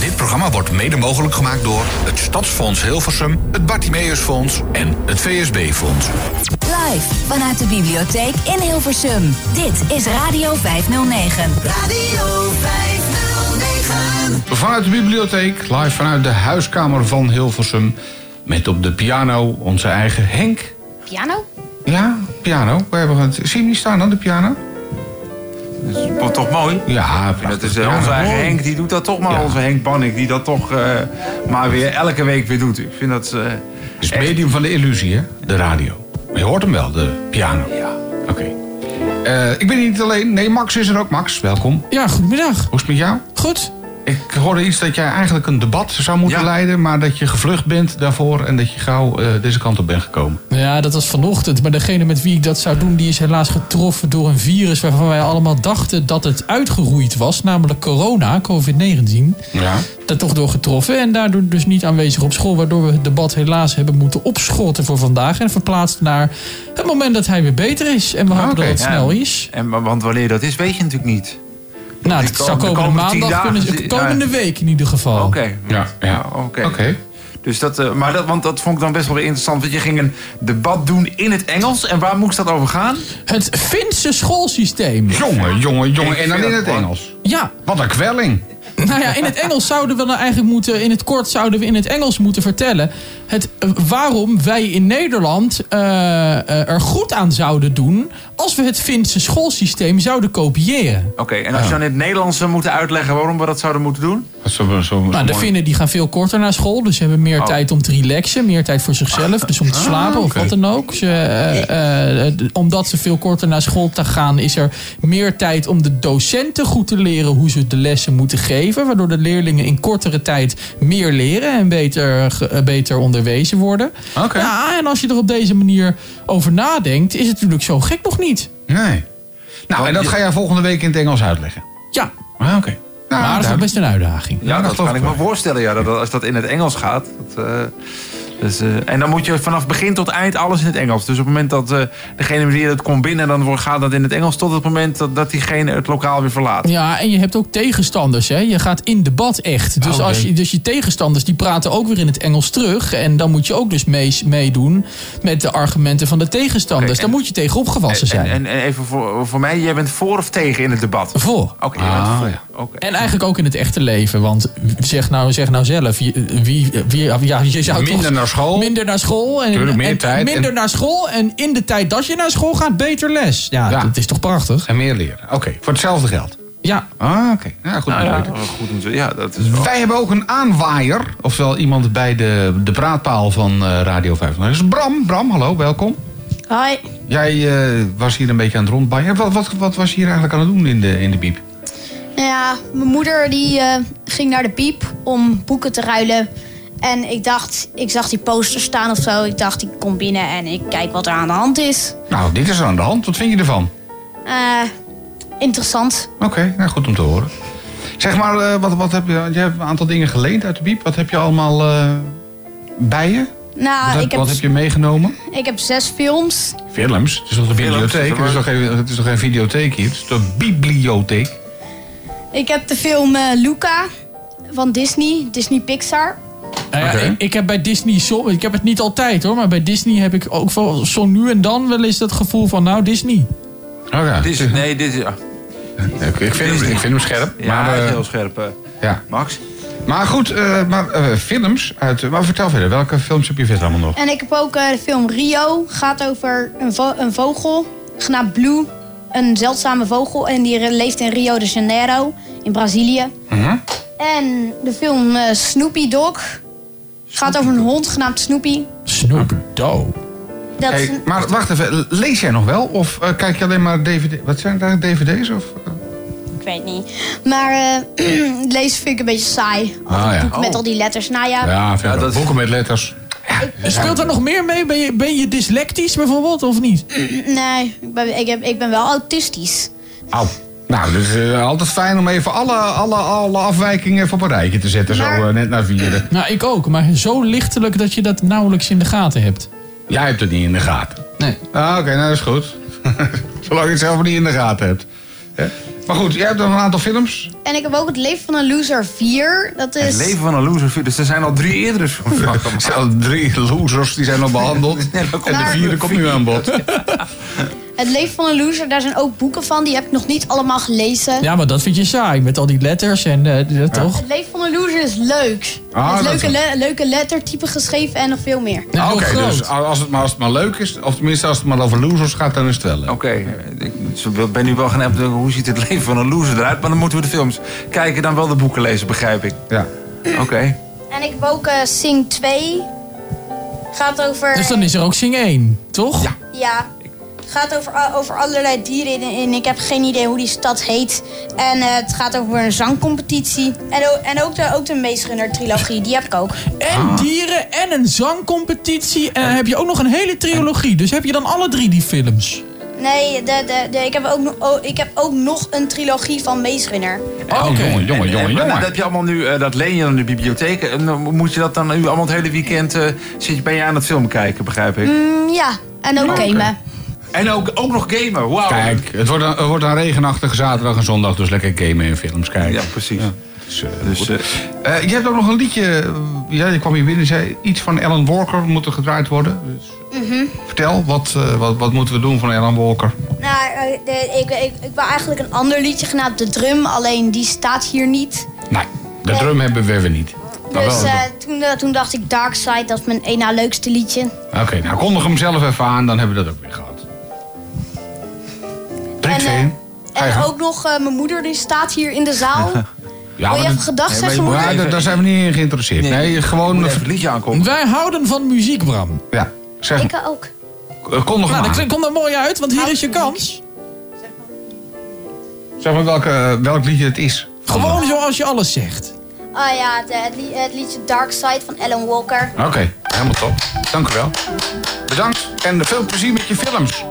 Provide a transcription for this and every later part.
Dit programma wordt mede mogelijk gemaakt door het Stadsfonds Hilversum, het Bartimeusfonds en het VSB-fonds. Live vanuit de bibliotheek in Hilversum. Dit is Radio 509. Radio 509. Vanuit de bibliotheek, live vanuit de huiskamer van Hilversum. Met op de piano onze eigen Henk. Piano? Ja, piano. We hebben het. Zie je hem niet staan aan de piano? Dat is toch mooi? Ja, Dat is eh, onze eigen Mooi. Henk, die doet dat toch maar. Ja. Onze Henk Bannik, die dat toch eh, maar weer elke week weer doet. Ik vind dat... eh, Het is het medium van de illusie, hè? De radio. Maar je hoort hem wel, de piano. ja. Oké. Eh, ik ben hier niet alleen. Nee, Max is er ook. Max, welkom. Ja, goedemiddag. Hoe is het met jou? Goed. Ik hoorde iets dat jij eigenlijk een debat zou moeten Ja. leiden... maar dat je gevlucht bent daarvoor en dat je gauw eh, deze kant op bent gekomen. Ja, dat was vanochtend. Maar degene met wie ik dat zou doen, die is helaas getroffen door een virus waarvan wij allemaal dachten dat het uitgeroeid was. Namelijk corona, COVID-19. Ja. Daar toch door getroffen. En daardoor dus niet aanwezig op school. Waardoor we het debat helaas hebben moeten opschorten voor vandaag. En verplaatst naar het moment dat hij weer beter is. En we hopen Oké. dat het Ja. snel is. En, want wanneer dat is, weet je natuurlijk niet. Nou, het zou komen- de komende komende tien maandag dagen kunnen, zi- komende week in ieder geval. Oké. Ja, ja. oké. Oké. Dus dat, eh, maar dat, want dat vond ik dan best wel weer interessant. Want je ging een debat doen in het Engels. En waar moest dat over gaan? Het Finse schoolsysteem. Jongen, jongen, jongen. En dan in dat het Engels. Ja, Wat een kwelling. Nou ja, in het Engels zouden we dan eigenlijk moeten, in het kort zouden we in het Engels moeten vertellen het, eh, waarom wij in Nederland eh, er goed aan zouden doen als we het Finse schoolsysteem zouden kopiëren. Oké, en als je dan in het Nederlands zou moeten uitleggen waarom we dat zouden moeten doen? Zo, zo, Nou, de Finnen die gaan veel korter naar school, dus ze hebben meer Oh. tijd om te relaxen, meer tijd voor zichzelf, dus om te slapen of wat dan ook. Ze, eh, eh, d- omdat ze veel korter naar school te gaan, is er meer tijd om de docenten goed te leren hoe ze de lessen moeten geven, waardoor de leerlingen in kortere tijd meer leren en beter, eh, beter onderwezen worden. Oké. Ja, en als je er op deze manier over nadenkt, is het natuurlijk zo gek nog niet. Nee. Nou, en dat ga jij volgende week in het Engels uitleggen. Ja, Ah, oké. Nou, maar dat is nog best een uitdaging. Ja, dat kan ik me voorstellen. Ja, dat, dat- als dat in het Engels gaat. Dat, eh, dus, eh, en dan moet je vanaf begin tot eind alles in het Engels. Dus op het moment dat eh, degene die dat komt binnen, dan wordt- gaat dat in het Engels tot het moment dat, dat diegene het lokaal weer verlaat. Ja, en je hebt ook tegenstanders. Hè? Je gaat in debat echt. Dus, Oké. als je, dus je tegenstanders die praten ook weer in het Engels terug. En dan moet je ook dus mee, meedoen met de argumenten van de tegenstanders. En- Daar moet je tegen opgewassen En, zijn. en, en even voor, voor mij, jij bent voor of tegen in het debat? Voor. Oké, Ah, voor. ja. Oké. En eigenlijk ook in het echte leven. Want zeg nou, zeg nou zelf. Wie, wie, wie- ja, je zou Minder toch- naar school. Minder naar school. En, Tuurlijk, meer en tijd Minder en- naar school. En in de tijd dat je naar school gaat, beter les. Ja, Ja. dat is toch prachtig? En meer leren. Oké, voor hetzelfde geld. Ja. Ah, oké. Ja, goed. Nou ja, begrepen. goed om te- ja, dat is wel. Wij hebben ook een aanwaaier. Oftewel iemand bij de, de praatpaal van eh, Radio 5. Dat is Bram. Bram, hallo, welkom. Hoi. Jij eh, was hier een beetje aan het rondbaaien. Wat, wat, wat was je hier eigenlijk aan het doen in de, in de biep? Nou ja, mijn moeder die eh, ging naar de piep om boeken te ruilen. En ik dacht, ik zag die poster staan of zo. Ik dacht, ik kom binnen en ik kijk wat er aan de hand is. Nou, dit is er aan de hand. Wat vind je ervan? Eh, interessant. Oké, nou goed om te horen. Zeg maar, eh, wat, wat heb je, je hebt een aantal dingen geleend uit de biep. Wat heb je allemaal eh, bij je? Nou, wat, heb, ik, heb, wat heb je meegenomen? ik heb zes films. Films. Het is toch een Films, bibliotheek? Het is toch geen, het is toch geen videotheek hier? Het is toch een bibliotheek? Ik heb de film eh, Luca van Disney, Disney Pixar. Nou ja, ik, ik heb bij Disney, zo, ik heb het niet altijd hoor, maar bij Disney heb ik ook wel zo nu en dan wel eens dat gevoel van, nou Disney. Oh ja. Dit is, nee, dit is. Ja, Ik, ik, vind, hem, ik vind hem scherp. ja maar, eh, heel scherp. eh. ja. Max? maar goed, eh, maar, films uit... Maar vertel verder, welke films heb je verder allemaal nog? En ik heb ook de film Rio. Gaat over een, vo- een vogel genaamd Blue. Een zeldzame vogel. En die leeft in Rio de Janeiro in Brazilië. Mhm. En de film Snoopy Dog. Gaat over een hond genaamd Snoopy. Snoop Dogg. Dat is Hey, een- maar wacht even, lees jij nog wel? Of eh, kijk je alleen maar DVD? Wat zijn het eigenlijk dvd's? Of? eh? Ik weet niet. Maar eh, lezen vind ik een beetje saai. Al die Ah, ja. boeken met Oh. al die letters. Nou ja, Ja, dat- boeken met letters. Speelt er nog meer mee? Ben je, ben je dyslectisch bijvoorbeeld of niet? nee, ik ben, ik, heb, ik ben wel autistisch. Au. Nou, dus eh, altijd fijn om even alle, alle, alle afwijkingen even op een rijtje te zetten. Maar- Zo eh, net na vieren. Nou, ik ook, maar zo lichtelijk dat je dat nauwelijks in de gaten hebt. Jij hebt het niet in de gaten. Nee. Ah, oké, nou dat is goed. Zolang je het zelf niet in de gaten hebt. Maar goed, jij hebt nog een aantal films. En ik heb ook Het Leven van een Loser 4. Dat is... Het leven van een loser. Dus er zijn al drie eerdere films van Er zijn al drie losers die zijn al behandeld. En de vierde komt nu aan bod. Het Leven van een Loser, daar zijn ook boeken van. Die heb ik nog niet allemaal gelezen. Ja, maar dat vind je saai met al die letters en eh, dat toch? Het Leven van een Loser is leuk. Ah, is leuke, le- leuke lettertypen geschreven en nog veel meer. Oké, dus als het, maar, als het maar leuk is, of tenminste als het maar over losers gaat, dan is het wel leuk. Oké, ik zo ben nu wel gaan hebben, hoe ziet het leven van een loser eruit? Maar dan moeten we de films kijken, dan wel de boeken lezen, begrijp ik. Ja. Oké. En ik heb ook eh, Sing 2. Gaat over... Dus dan is er ook Sing 1, toch? Ja. Ja. Gaat over, over allerlei dieren en ik heb geen idee hoe die stad heet. En eh, het gaat over een zangcompetitie. En, ook- en ook de, ook de Meestrunner trilogie, die heb ik ook. En dieren en een zangcompetitie. En dan heb je ook nog een hele trilogie. Dus heb je dan alle drie die films? Nee, de, de, de, ik, heb ook, nog- oh, ik heb ook nog een trilogie van Meestrunner. Oh, jongen, jongen, En- jongen, en- en jongen. Dat heb je allemaal nu, eh, dat leen je dan in de bibliotheek. En dan moet je dat dan nu allemaal het hele weekend, eh, zit je, ben je aan het film kijken, begrijp ik. Mm, ja, en ook gamen. En ook, ook nog gamen, wauw. Kijk, het wordt, een, het wordt een regenachtige zaterdag en zondag, dus lekker gamen en films kijken. Ja, precies. Dus, eh, Dus, eh, Eh, je hebt ook nog een liedje, ja, je kwam hier binnen en zei iets van Alan Walker moet er gedraaid worden. Dus, Vertel, wat, eh, wat, wat moeten we doen van Alan Walker? Nou, de- ik, ik, ik wou eigenlijk een ander liedje genaamd De Drum, alleen die staat hier niet. Nee, de drum hebben we weer niet. Dus eh, toen, toen dacht ik Dark Side, dat is mijn één na leukste liedje. Oké, nou kondig hem zelf even aan, dan hebben we dat ook weer gehad. En, eh, En ook nog eh, mijn moeder, die staat hier in de zaal. Ja, Wil je even Nee, zeggen, maar je moeder? ja, daar- daar zijn we niet in geïnteresseerd. Nee, gewoon... moet even het liedje aankomen. Wij houden van muziek, Bram. Ja, zeg, Ik ook. eh, hem Nou, dat komt er mooi uit, want hier is je kans. Zeg maar welke, welk liedje het is. Gewoon zoals je alles zegt. Ah ja, het, het, li- het liedje Dark Side van Alan Walker. Oké, helemaal top. Dank u wel. Bedankt en veel plezier met je films.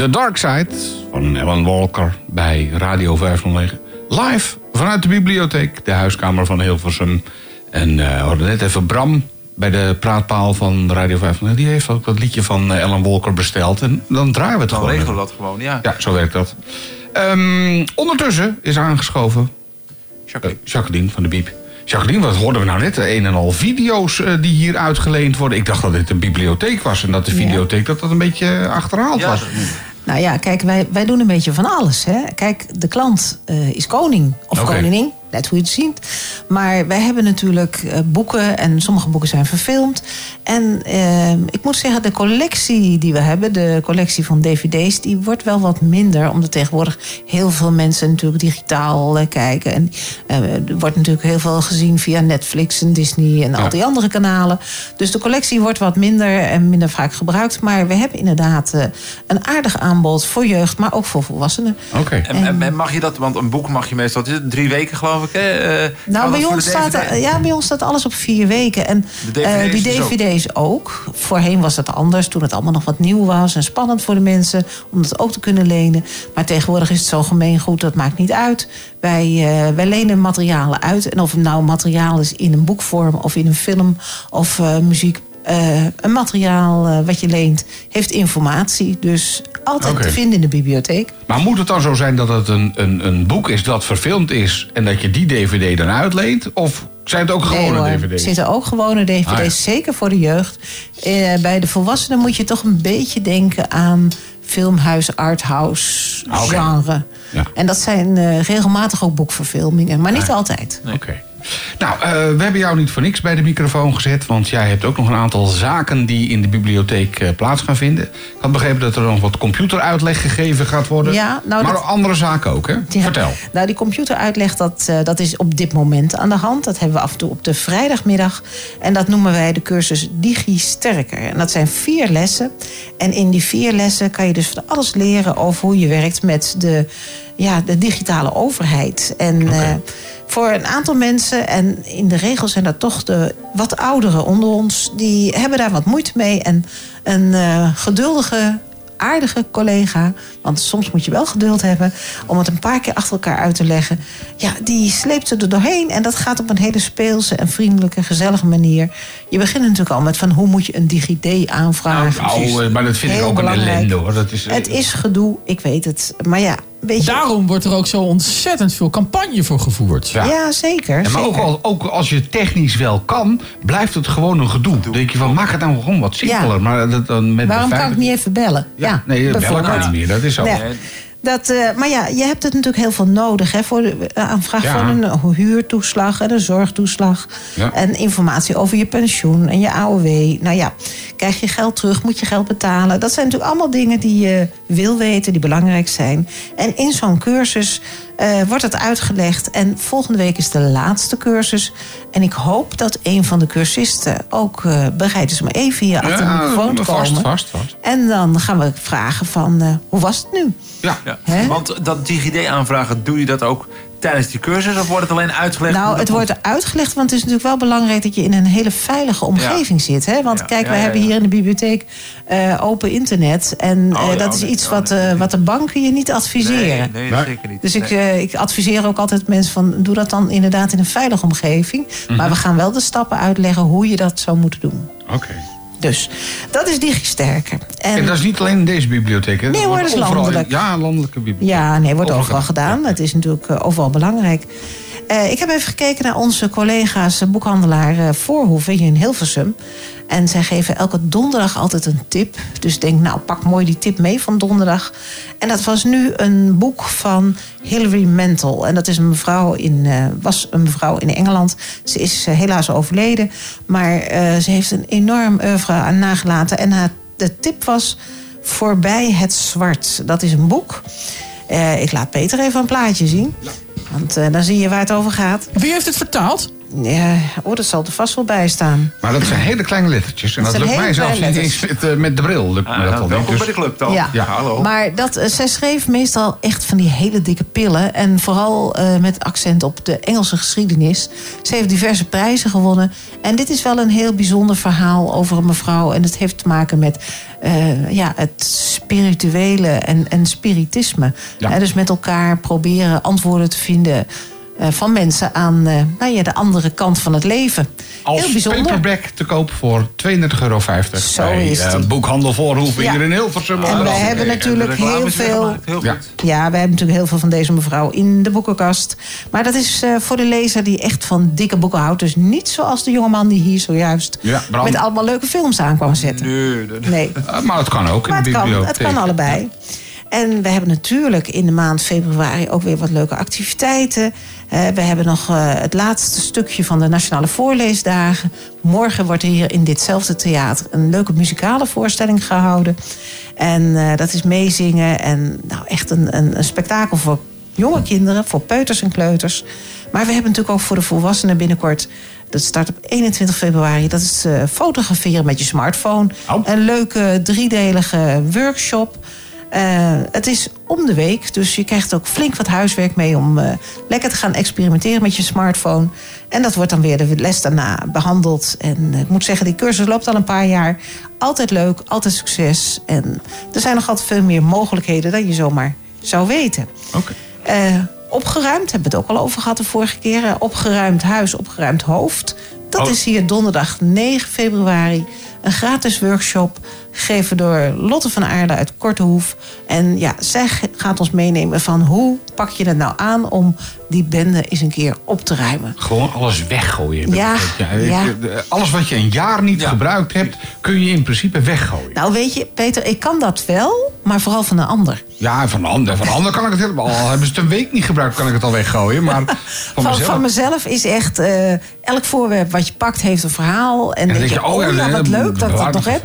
The Dark Side van Alan Walker bij Radio 509. Live vanuit de bibliotheek, de huiskamer van Hilversum. En eh, we hadden net even Bram bij de praatpaal van Radio 509. Die heeft ook dat liedje van eh, Alan Walker besteld. En dan draaien we het Dan gewoon. regelen we dat gewoon, ja. Ja, zo werkt dat. Ehm, ondertussen is aangeschoven eh, Jacqueline van de Biep. Jacqueline, wat hoorden we nou net? Een en al video's eh, die hier uitgeleend worden. Ik dacht dat dit een bibliotheek was en dat de videotheek dat dat een beetje eh, achterhaald Ja, was. Nou ja, kijk, wij, wij doen een beetje van alles. Hè? Kijk, de klant eh, is koning of koningin, net hoe je het ziet. Maar wij hebben natuurlijk eh, boeken en sommige boeken zijn verfilmd. En eh, ik moet zeggen, de collectie die we hebben, de collectie van dvd's... die wordt wel wat minder, omdat tegenwoordig heel veel mensen natuurlijk digitaal eh, kijken. En eh, er wordt natuurlijk heel veel gezien via Netflix en Disney en al die andere kanalen. Dus de collectie wordt wat minder en minder vaak gebruikt. Maar we hebben inderdaad eh, een aardig aanbod voor jeugd, maar ook voor volwassenen. Oké. En, en, en mag je dat, want een boek mag je meestal wat is het, drie weken geloof ik. Eh, Nou, bij ons, staat, ja, bij ons staat alles op vier weken. En De eh, DVD's die dus ook? dvd's ook. Voorheen was dat anders, toen het allemaal nog wat nieuw was... en spannend voor de mensen om dat ook te kunnen lenen. Maar tegenwoordig is het zo gemeengoed, dat maakt niet uit. Wij, eh, wij lenen materialen uit. En of het nou materiaal is in een boekvorm of in een film of muziek... een materiaal wat je leent heeft informatie. Dus altijd te vinden in de bibliotheek. Maar moet het dan zo zijn dat het een, een, een boek is dat verfilmd is... en dat je die dvd dan uitleent? Of zijn het ook gewone hoor, dvd's? Er zitten ook gewone dvd's, Ah, ja. zeker voor de jeugd. Eh, bij de volwassenen moet je toch een beetje denken aan filmhuis, arthouse, Ah, oké. genre. Ja. En dat zijn eh, regelmatig ook boekverfilmingen, maar niet altijd. Oké. Nou, eh, we hebben jou niet voor niks bij de microfoon gezet... want jij hebt ook nog een aantal zaken die in de bibliotheek eh, plaats gaan vinden. Ik had begrepen dat er nog wat computeruitleg gegeven gaat worden. Ja, nou, maar dat- andere zaken ook, hè? Ja. Vertel. Nou, die computeruitleg, dat, eh, dat is op dit moment aan de hand. Dat hebben we af en toe op de vrijdagmiddag. En dat noemen wij de cursus Digi Sterker. En dat zijn vier lessen. En in die vier lessen kan je dus van alles leren over hoe je werkt met de, ja, de digitale overheid. En voor een aantal mensen, en in de regel zijn dat toch de wat ouderen onder ons, die hebben daar wat moeite mee. En een eh, geduldige aardige collega, want soms moet je wel geduld hebben om het een paar keer achter elkaar uit te leggen. Ja, die sleept ze er doorheen en dat gaat op een hele speelse en vriendelijke, gezellige manier. Je begint natuurlijk al met van hoe moet je een DigiD aanvragen. Nou, eh, maar dat vind ik ook belangrijk. een ellende, hoor. Dat is, eh, Het is gedoe, ik weet het. Maar ja, Daarom wordt er ook zo ontzettend veel campagne voor gevoerd. Ja. Ja, zeker. Ja, maar ook, al, ook als je technisch wel kan, blijft het gewoon een gedoe. Dan denk je van, maak het nou gewoon wat simpeler. Ja. Maar dat, dan met Waarom kan ik niet even bellen? Ja, nee, bellen bijvoorbeeld. kan niet meer. Dat is zo. Nee. Dat, eh, maar ja, je hebt het natuurlijk heel veel nodig hè, voor de eh, aanvraag Ja. van een huurtoeslag en een zorgtoeslag. Ja. En informatie over je pensioen en je AOW. Nou ja, krijg je geld terug, moet je geld betalen. Dat zijn natuurlijk allemaal dingen die je wil weten, die belangrijk zijn. En in zo'n cursus eh, wordt het uitgelegd. En volgende week is de laatste cursus. En ik hoop dat een van de cursisten ook eh, bereid is om even hier achter de microfoon te vast, komen. vast, vast. En dan gaan we vragen van, eh, hoe was het nu? Ja. Ja. Want dat DigiD aanvragen, doe je dat ook tijdens die cursus? Of wordt het alleen uitgelegd? Nou, het wordt uitgelegd, want het is natuurlijk wel belangrijk dat je in een hele veilige omgeving zit. Hè? Want Ja, kijk, ja, we ja, hebben ja. hier in de bibliotheek eh, open internet. En Oh, eh, ja, dat is nee, iets oh, wat, nee, eh, nee. wat de banken je niet adviseren. Nee, zeker niet. Dus ik, eh, ik adviseer ook altijd mensen van doe dat dan inderdaad in een veilige omgeving. Mhm. Maar we gaan wel de stappen uitleggen hoe je dat zou moeten doen. Oké. Dus dat is DigiSterker. En, En dat is niet alleen in deze bibliotheek, hè? Nee, hoor, dat is landelijk. Ja, landelijke bibliotheek. Ja, nee, wordt Overal overal gedaan. Het is natuurlijk eh, overal belangrijk. Eh, ik heb even gekeken naar onze collega's eh, boekhandelaar eh, Voorhoeven hier in Hilversum. En zij geven elke donderdag altijd een tip. Dus denk, nou, pak mooi die tip mee van donderdag. En dat was nu een boek van Hilary Mantel. En dat is een mevrouw in, was een mevrouw in Engeland. Ze is helaas overleden. Maar ze heeft een enorm oeuvre aan nagelaten. En haar, de tip was Voorbij het Zwart. Dat is een boek. Ik laat Peter even een plaatje zien. Want eh, dan zie je waar het over gaat. Wie heeft het vertaald? Ja, oh, dat zal er vast wel bij staan. Maar dat zijn hele kleine lettertjes. En Dat dat, lukt mij zelfs niet eens met, eh, met de bril. Lukt me dat al Ah, niet. welkom Dus- bij de club dan. Ja. Ja. hallo. Maar dat, eh, zij schreef meestal echt van die hele dikke pillen. En vooral eh, met accent op de Engelse geschiedenis. Ze heeft diverse prijzen gewonnen. En dit is wel een heel bijzonder verhaal over een mevrouw. En het heeft te maken met eh, ja, het spirituele en, en spiritisme. Ja. Dus met elkaar proberen antwoorden te vinden... eh, van mensen aan eh, nou ja, de andere kant van het leven. Als heel bijzonder. paperback te koop voor 32,50 euro. Zo bij is eh, die. boekhandel Voorhoeven Ja. hier in Hilversum. En wij hebben natuurlijk heel veel... Heel Ja. Ja, we hebben natuurlijk heel veel van deze mevrouw in de boekenkast. Maar dat is eh, voor de lezer die echt van dikke boeken houdt. Dus niet zoals de jongeman die hier zojuist Ja, met allemaal leuke films aan kwam zetten. Nee, Nee, Eh, maar het kan ook in de kan, bibliotheek. het kan allebei. En we hebben natuurlijk in de maand februari ook weer wat leuke activiteiten. Eh, we hebben nog eh, het laatste stukje van de Nationale Voorleesdagen. Morgen wordt er hier in ditzelfde theater een leuke muzikale voorstelling gehouden. En eh, dat is meezingen en nou, echt een, een, een spektakel voor jonge kinderen, voor peuters en kleuters. Maar we hebben natuurlijk ook voor de volwassenen binnenkort. Dat start op 21 februari. Dat is fotograferen met je smartphone. Oh. Een leuke driedelige workshop. Eh, het is om de week, dus je krijgt ook flink wat huiswerk mee om eh, lekker te gaan experimenteren met je smartphone. En dat wordt dan weer de les daarna behandeld. En eh, ik moet zeggen, die cursus loopt al een paar jaar. Altijd leuk, altijd succes. En er zijn nog altijd veel meer mogelijkheden dan je zomaar zou weten. Oké. Eh, opgeruimd, hebben we het ook al over gehad de vorige keer. Opgeruimd huis, opgeruimd hoofd. Dat Oh. is hier donderdag 9 februari. Een gratis workshop gegeven door Lotte van Aarde uit Kortehoef. En ja, zij gaat ons meenemen van hoe pak je het nou aan om die bende eens een keer op te ruimen. Gewoon alles weggooien. Ja, ik- ja. de- Alles wat je een jaar niet gebruikt hebt, kun je in principe weggooien. Nou weet je, Peter, ik kan dat wel, maar vooral van een ander. Ja, van de ander, van de ander kan ik het helemaal. Al hebben ze het een week niet gebruikt, kan ik het al weggooien. Maar van, Van, mezelf. van mezelf is echt, eh, elk voorwerp wat je pakt heeft een verhaal. En, dan denk je, je, oh oh ja, wat dan leuk dat ik dat nog heb.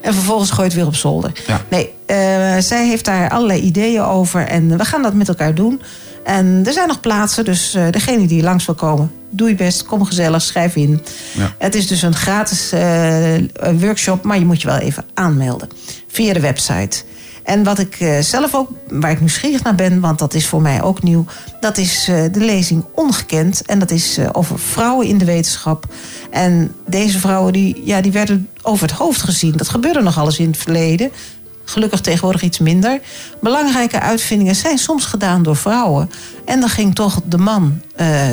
En vervolgens gooi je het weer op zolder. Ja. Nee, eh, zij heeft daar allerlei ideeën over. En we gaan dat met elkaar doen. En er zijn nog plaatsen, dus eh, degene die langs wil komen... doe je best, kom gezellig, schrijf in. Ja. Het is dus een gratis eh, workshop, maar je moet je wel even aanmelden. Via de website. En wat ik eh, zelf ook, waar ik nieuwsgierig naar ben, want dat is voor mij ook nieuw, dat is eh, de lezing Ongekend. En dat is eh, over vrouwen in de wetenschap. En deze vrouwen die, ja, die werden over het hoofd gezien. Dat gebeurde nog alles in het verleden. Gelukkig tegenwoordig iets minder. Belangrijke uitvindingen zijn soms gedaan door vrouwen. En dan ging toch de man,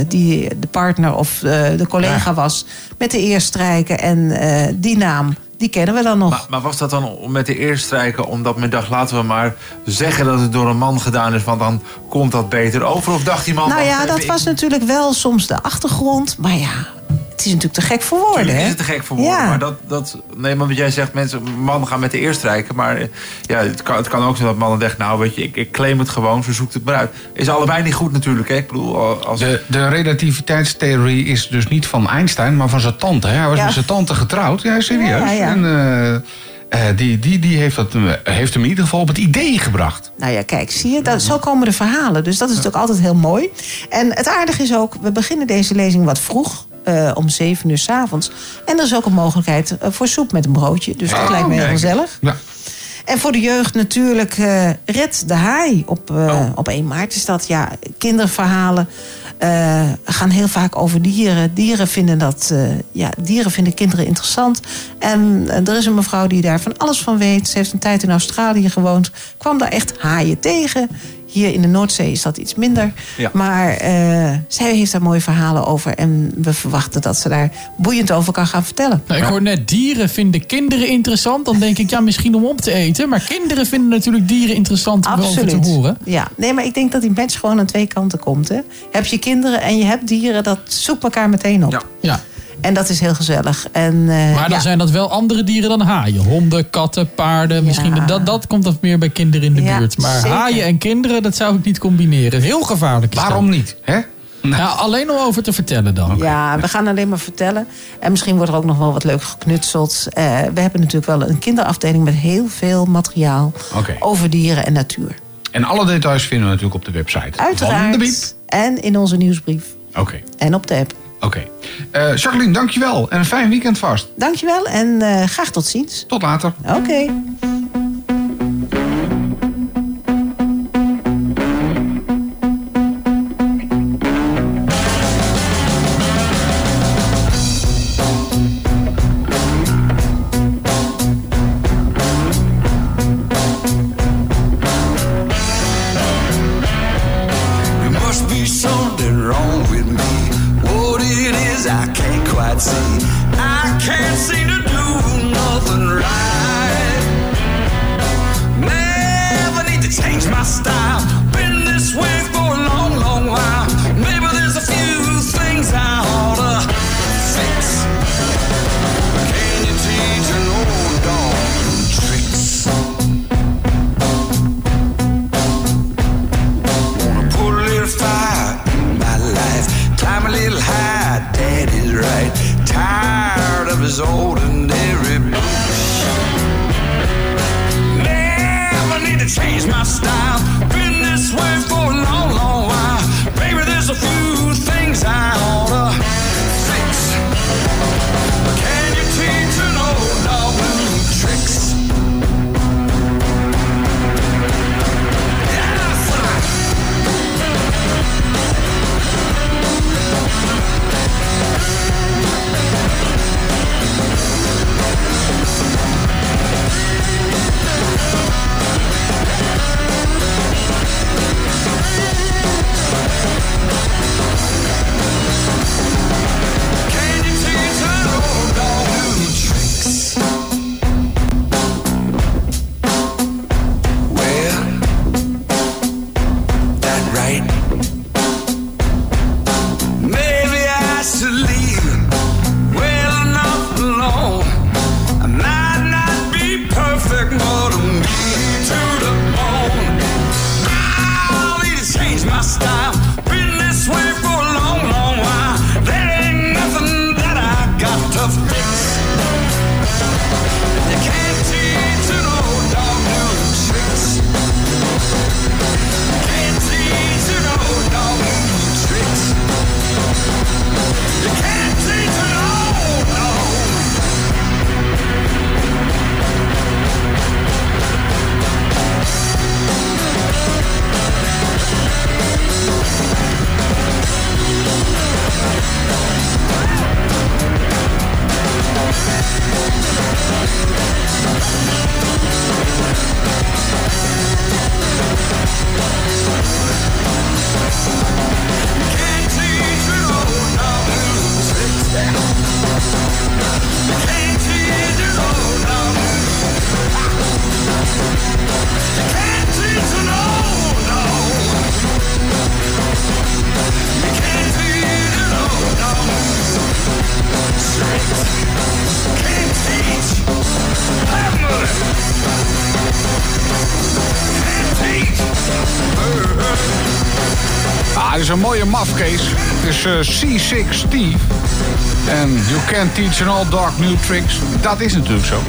die de partner of de collega Ja. was, met de eer strijken. En die naam, die kennen we dan nog. Maar, maar was dat dan met de eerstrijken omdat men dacht... laten we maar zeggen dat het door een man gedaan is... want dan komt dat beter over? Of dacht die man... nou ja, dat ik- was natuurlijk wel soms de achtergrond. Maar ja, het is natuurlijk te gek voor woorden. Tuurlijk hè? is het te gek voor woorden, Ja. maar dat, dat... Nee, maar wat jij zegt, mensen, mannen gaan met de eerstrijken. Maar eh, ja, het kan, het kan ook zijn dat mannen denken... nou, weet je, ik, ik claim het gewoon, zo zoekt het maar uit. Is allebei niet goed natuurlijk, hè? Ik bedoel, als... De, de relativiteitstheorie is dus niet van Einstein, maar van zijn tante. Hè? Hij was Ja. met zijn tante getrouwd. Ja, serieus. Ja, ja. En eh, eh, die, die, die heeft, dat, eh, heeft hem in ieder geval op het idee gebracht. Nou ja, kijk, zie je, dat, zo komen de verhalen. Dus dat is natuurlijk altijd heel mooi. En het aardige is ook, we beginnen deze lezing wat vroeg. Eh, om zeven uur s'avonds. En er is ook een mogelijkheid eh, voor soep met een broodje. Dus dat Oh, lijkt me heel gezellig. Ja. En voor de jeugd natuurlijk eh, Red de Haai. Op, Oh. op 1 maart is dat. Ja, kinderverhalen gaan heel vaak over dieren. Dieren vinden, dat, ja, dieren vinden kinderen interessant. En er is een mevrouw die daar van alles van weet. Ze heeft een tijd in Australië gewoond. Kwam daar echt haaien tegen. Hier in de Noordzee is dat iets minder. Ja. Maar eh, zij heeft daar mooie verhalen over. En we verwachten dat ze daar boeiend over kan gaan vertellen. Nou, ik hoor net, dieren vinden kinderen interessant. Dan denk ik, ja, misschien om op te eten. Maar kinderen vinden natuurlijk dieren interessant om over te horen. Ja, nee, maar ik denk dat die match gewoon aan twee kanten komt. Hè. Heb je kinderen en je hebt dieren, dat zoekt elkaar meteen op. Ja. Ja. En dat is heel gezellig. En, eh, Maar dan ja. zijn dat wel andere dieren dan haaien. Honden, katten, paarden. Misschien dat, dat komt wat meer bij kinderen in de Ja, buurt. Maar zeker. haaien en kinderen, dat zou ik niet combineren. Heel gevaarlijk. is Waarom niet? Hè? dat. Ja, alleen om over te vertellen dan. Ja, we gaan alleen maar vertellen. En misschien wordt er ook nog wel wat leuk geknutseld. Eh, we hebben natuurlijk wel een kinderafdeling met heel veel materiaal over dieren en natuur. En alle details vinden we natuurlijk op de website. Van de Biep. Uiteraard. En in onze nieuwsbrief. Oké. En op de app. Oké. Eh, Jacqueline, dankjewel. En een fijn weekend vast. Dankjewel en eh, graag tot ziens. Tot later. Oké. His ordinary bullshit. Never need to change my style. Is eh, C6 Steve. En you can't teach an old dog new tricks. Dat is natuurlijk zo.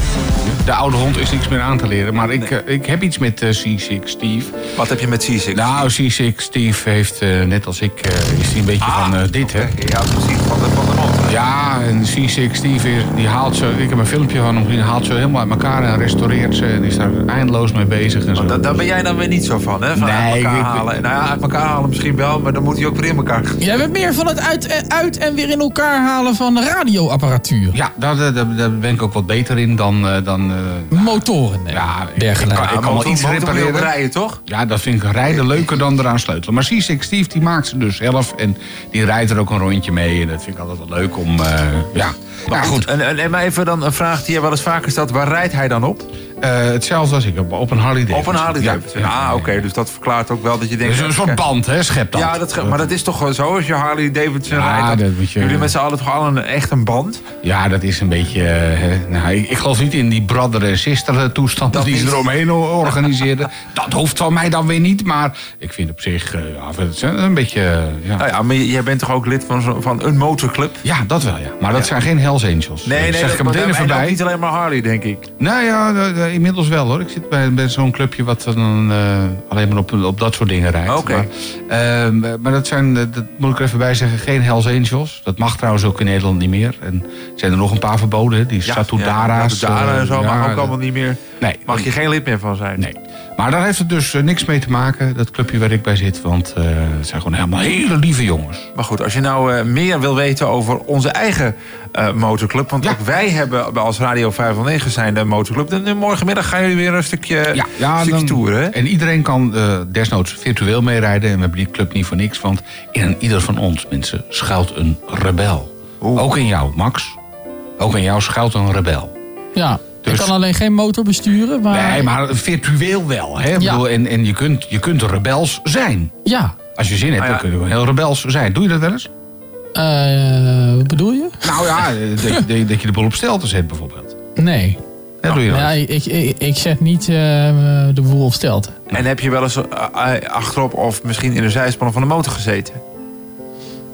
De oude hond is niks meer aan te leren. Maar ik, eh, ik heb iets met eh, C6 Steve. Wat heb je met C6? Nou, C6 Steve heeft, net als ik, is hij een beetje van eh, dit, hè? Ja, precies. Van de, van de mond. Ja, en C6 Steve die haalt ze... Ik heb een filmpje van hem gezien. haalt ze helemaal uit elkaar en restaureert ze. En is daar eindeloos mee bezig en zo. Da- daar ben jij dan weer niet zo van, hè? Van uit Nee, elkaar ik- halen. Nou ja, uit elkaar halen misschien wel, maar dan moet hij ook weer in elkaar. Jij bent meer van het uit, eh, uit en weer in elkaar halen van radioapparatuur. Ja, daar, daar, daar- daar ben ik ook wat beter in dan... eh, dan eh, Motoren en ja, ik, dergelijke. ik kan, ik kan wel iets repareren. rijden, toch? Ja, dat vind ik rijden leuker dan eraan sleutelen. Maar C6 Steve die maakt ze dus zelf. En die rijdt er ook een rondje mee. En dat vind ik altijd wel leuk om... eh, ja. Maar ja, goed, goed. en, en, en maar even dan een vraag die je wel eens vaker stelt. Waar rijdt hij dan op? Eh, hetzelfde als ik, op, een Harley Davidson. Op een Harley Davidson. ja, ah, oké. Dus dat verklaart ook wel dat je denkt... Dus een soort band, hè, schepband. Ja, dat, maar dat is toch zo als je Harley Davidson Ja, rijdt? dat je- Jullie met z'n allen toch al een, echt een band? Ja, dat is een beetje... eh, nou, ik, ik geloof niet in die brother en sister eh, toestand Dat die ze niet. eromheen organiseerden. dat hoeft van mij dan weer niet. Maar ik vind op zich eh, ja, is een beetje... eh, ja. Nou ja, maar jij bent toch ook lid van, van een motorclub? ja, dat wel, ja. Maar dat zijn geen Hells Angels. Nee, nee, dat zeg ik er dat- meteen en even ook bij. niet alleen maar Harley, denk ik. Nou ja, eh, inmiddels wel hoor. Ik zit bij, bij zo'n clubje wat dan eh, alleen maar op, op dat soort dingen rijdt. Maar, eh, maar dat zijn, eh, dat moet ik er even bij zeggen, geen Hells Angels. Dat mag trouwens ook in Nederland niet meer. En zijn er nog een paar verboden. Die Satudara's. Ja, Satudara en zo, eh, ja, ook allemaal niet meer. Nee, Mag je geen lid meer van zijn. Nee. Maar daar heeft het dus eh, niks mee te maken, dat clubje waar ik bij zit. Want eh, het zijn gewoon helemaal hele lieve jongens. Maar goed, als je nou eh, meer wil weten over onze eigen eh, motorclub. Want ook wij hebben als Radio 509 zijn de motorclub. En morgenmiddag gaan jullie weer een stukje, Ja, stukje dan- toeren. En iedereen kan eh, desnoods virtueel meerijden. En we hebben die club niet voor niks. Want in ieder van ons, mensen, schuilt een rebel. Ook in jou, Max. Ook in jou schuilt een rebel. Ja, Dus- ik kan alleen geen motor besturen, maar... Nee, maar virtueel wel. Hè? Ik Ja. bedoel, en en je, kunt, je kunt rebels zijn. Ja. Als je zin hebt, Ah, ja. dan kun je wel heel rebels zijn. Doe je dat wel eens? Eh, wat bedoel je? Nou ja, eh, dat, je- dat je de boel op stelte zet bijvoorbeeld. Nee. Dat doe je Ja, nooit. ik, ik, ik zet niet eh, de boel op stelte. En heb je wel eens achterop of misschien in de zijspannen van de motor gezeten?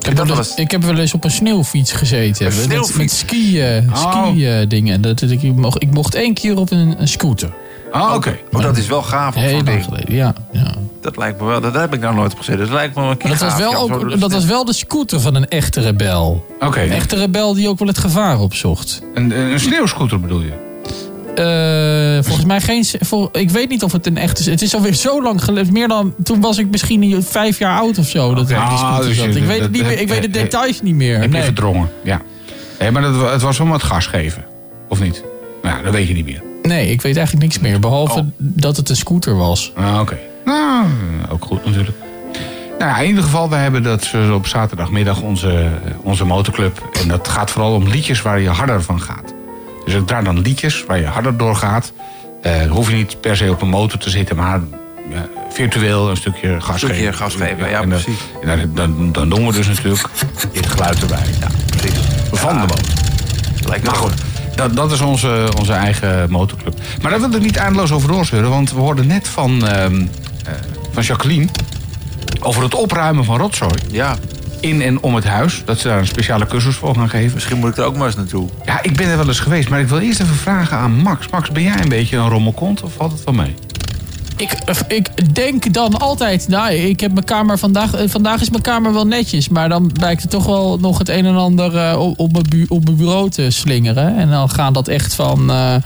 Ik heb, wel eens, ik heb wel eens op een sneeuwfiets gezeten. Een sneeuwfiets? Met skiën Oh. ski, dingen. Dat, dat ik, mocht, ik mocht één keer op een, een scooter. Ah, oké. Oh, dat is wel gaaf. op Heel lang geleden, ja. ja. Dat lijkt me wel. Dat heb ik nou nooit op gezeten. Dat lijkt me een keer Maar dat was, wel ja, ook, de dat was wel de scooter van een echte rebel. Oké. Een echte rebel die ook wel het gevaar opzocht. Een, een sneeuwscooter bedoel je? Eh, volgens mij geen. Vol, ik weet niet of het een echt is. Het is alweer zo lang geleden. Meer dan. Toen was ik misschien vijf jaar oud of zo. Dat ik Ah, die scooter dus je-. Ik weet, het niet meer, ik weet de details niet meer. Heb je Nee. verdrongen? Ja. Nee, maar dat, het was om het gas geven. Of niet? Nou, dat weet je niet meer. nee, ik weet eigenlijk niks meer. Behalve Oh. dat het een scooter was. Ah, oké. Nou, ook goed natuurlijk. Nou ja, in ieder geval, we hebben dat op zaterdagmiddag onze, onze motorclub. En dat gaat vooral om liedjes waar je harder van gaat. Dus ik draai dan liedjes waar je harder door gaat. Eh hoef je niet per se op een motor te zitten, maar ja, virtueel een stukje gas stukje geven. gas geven, ja, en dan- precies. en dan, dan, dan doen we dus natuurlijk dit geluid erbij. Ja, Precies. van de motor. Lijkt me Maar goed, dat, dat is onze, onze eigen motorclub. Maar daar wil ik niet eindeloos over doorzeuren. Want we hoorden net van, ehm, eh, van Jacqueline... over het opruimen van rotzooi Ja, in en om het huis. Dat ze daar een speciale cursus voor gaan geven. misschien moet ik er ook maar eens naartoe. Ja, ik ben er wel eens geweest. Maar ik wil eerst even vragen aan Max. Max, ben jij een beetje een rommelkont of valt het wel mee? Ik, ik denk dan altijd. Nou, ik heb mijn kamer vandaag. eh, Vandaag is mijn kamer wel netjes. Maar dan blijkt er toch wel nog het een en ander eh, op, op, mijn bu- op mijn bureau te slingeren. En dan gaat dat echt van. eh, eh, eh,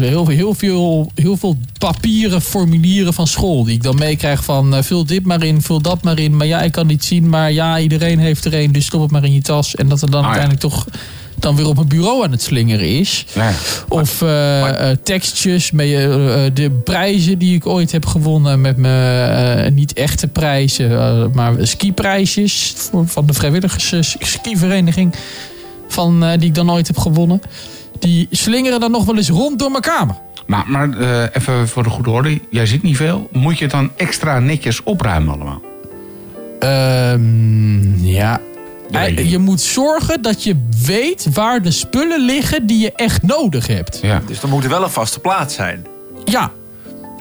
heel, heel, veel, heel veel papieren formulieren van school. Die ik dan meekrijg van eh, vul dit maar in, vul dat maar in. Maar ja, ik kan niet zien. Maar ja, iedereen heeft er een. Dus stop het maar in je tas. En dat er dan ja. uiteindelijk toch dan weer op mijn bureau aan het slingeren is. Of eh, eh, tekstjes met eh, eh, de prijzen die ik ooit heb gewonnen met mijn eh, niet echte prijzen, eh, maar skiprijsjes voor, van de vrijwilligers eh, skivereniging van, eh, die ik dan ooit heb gewonnen. Die slingeren dan nog wel eens rond door mijn kamer. Maar, maar eh, even voor de goede orde. Jij ziet niet veel. Moet je het dan extra netjes opruimen allemaal? Ehm, ja. Je Eh. Je moet zorgen dat je weet waar de spullen liggen die je echt nodig hebt. Ja. Dus dan moet er wel een vaste plaats zijn. Ja.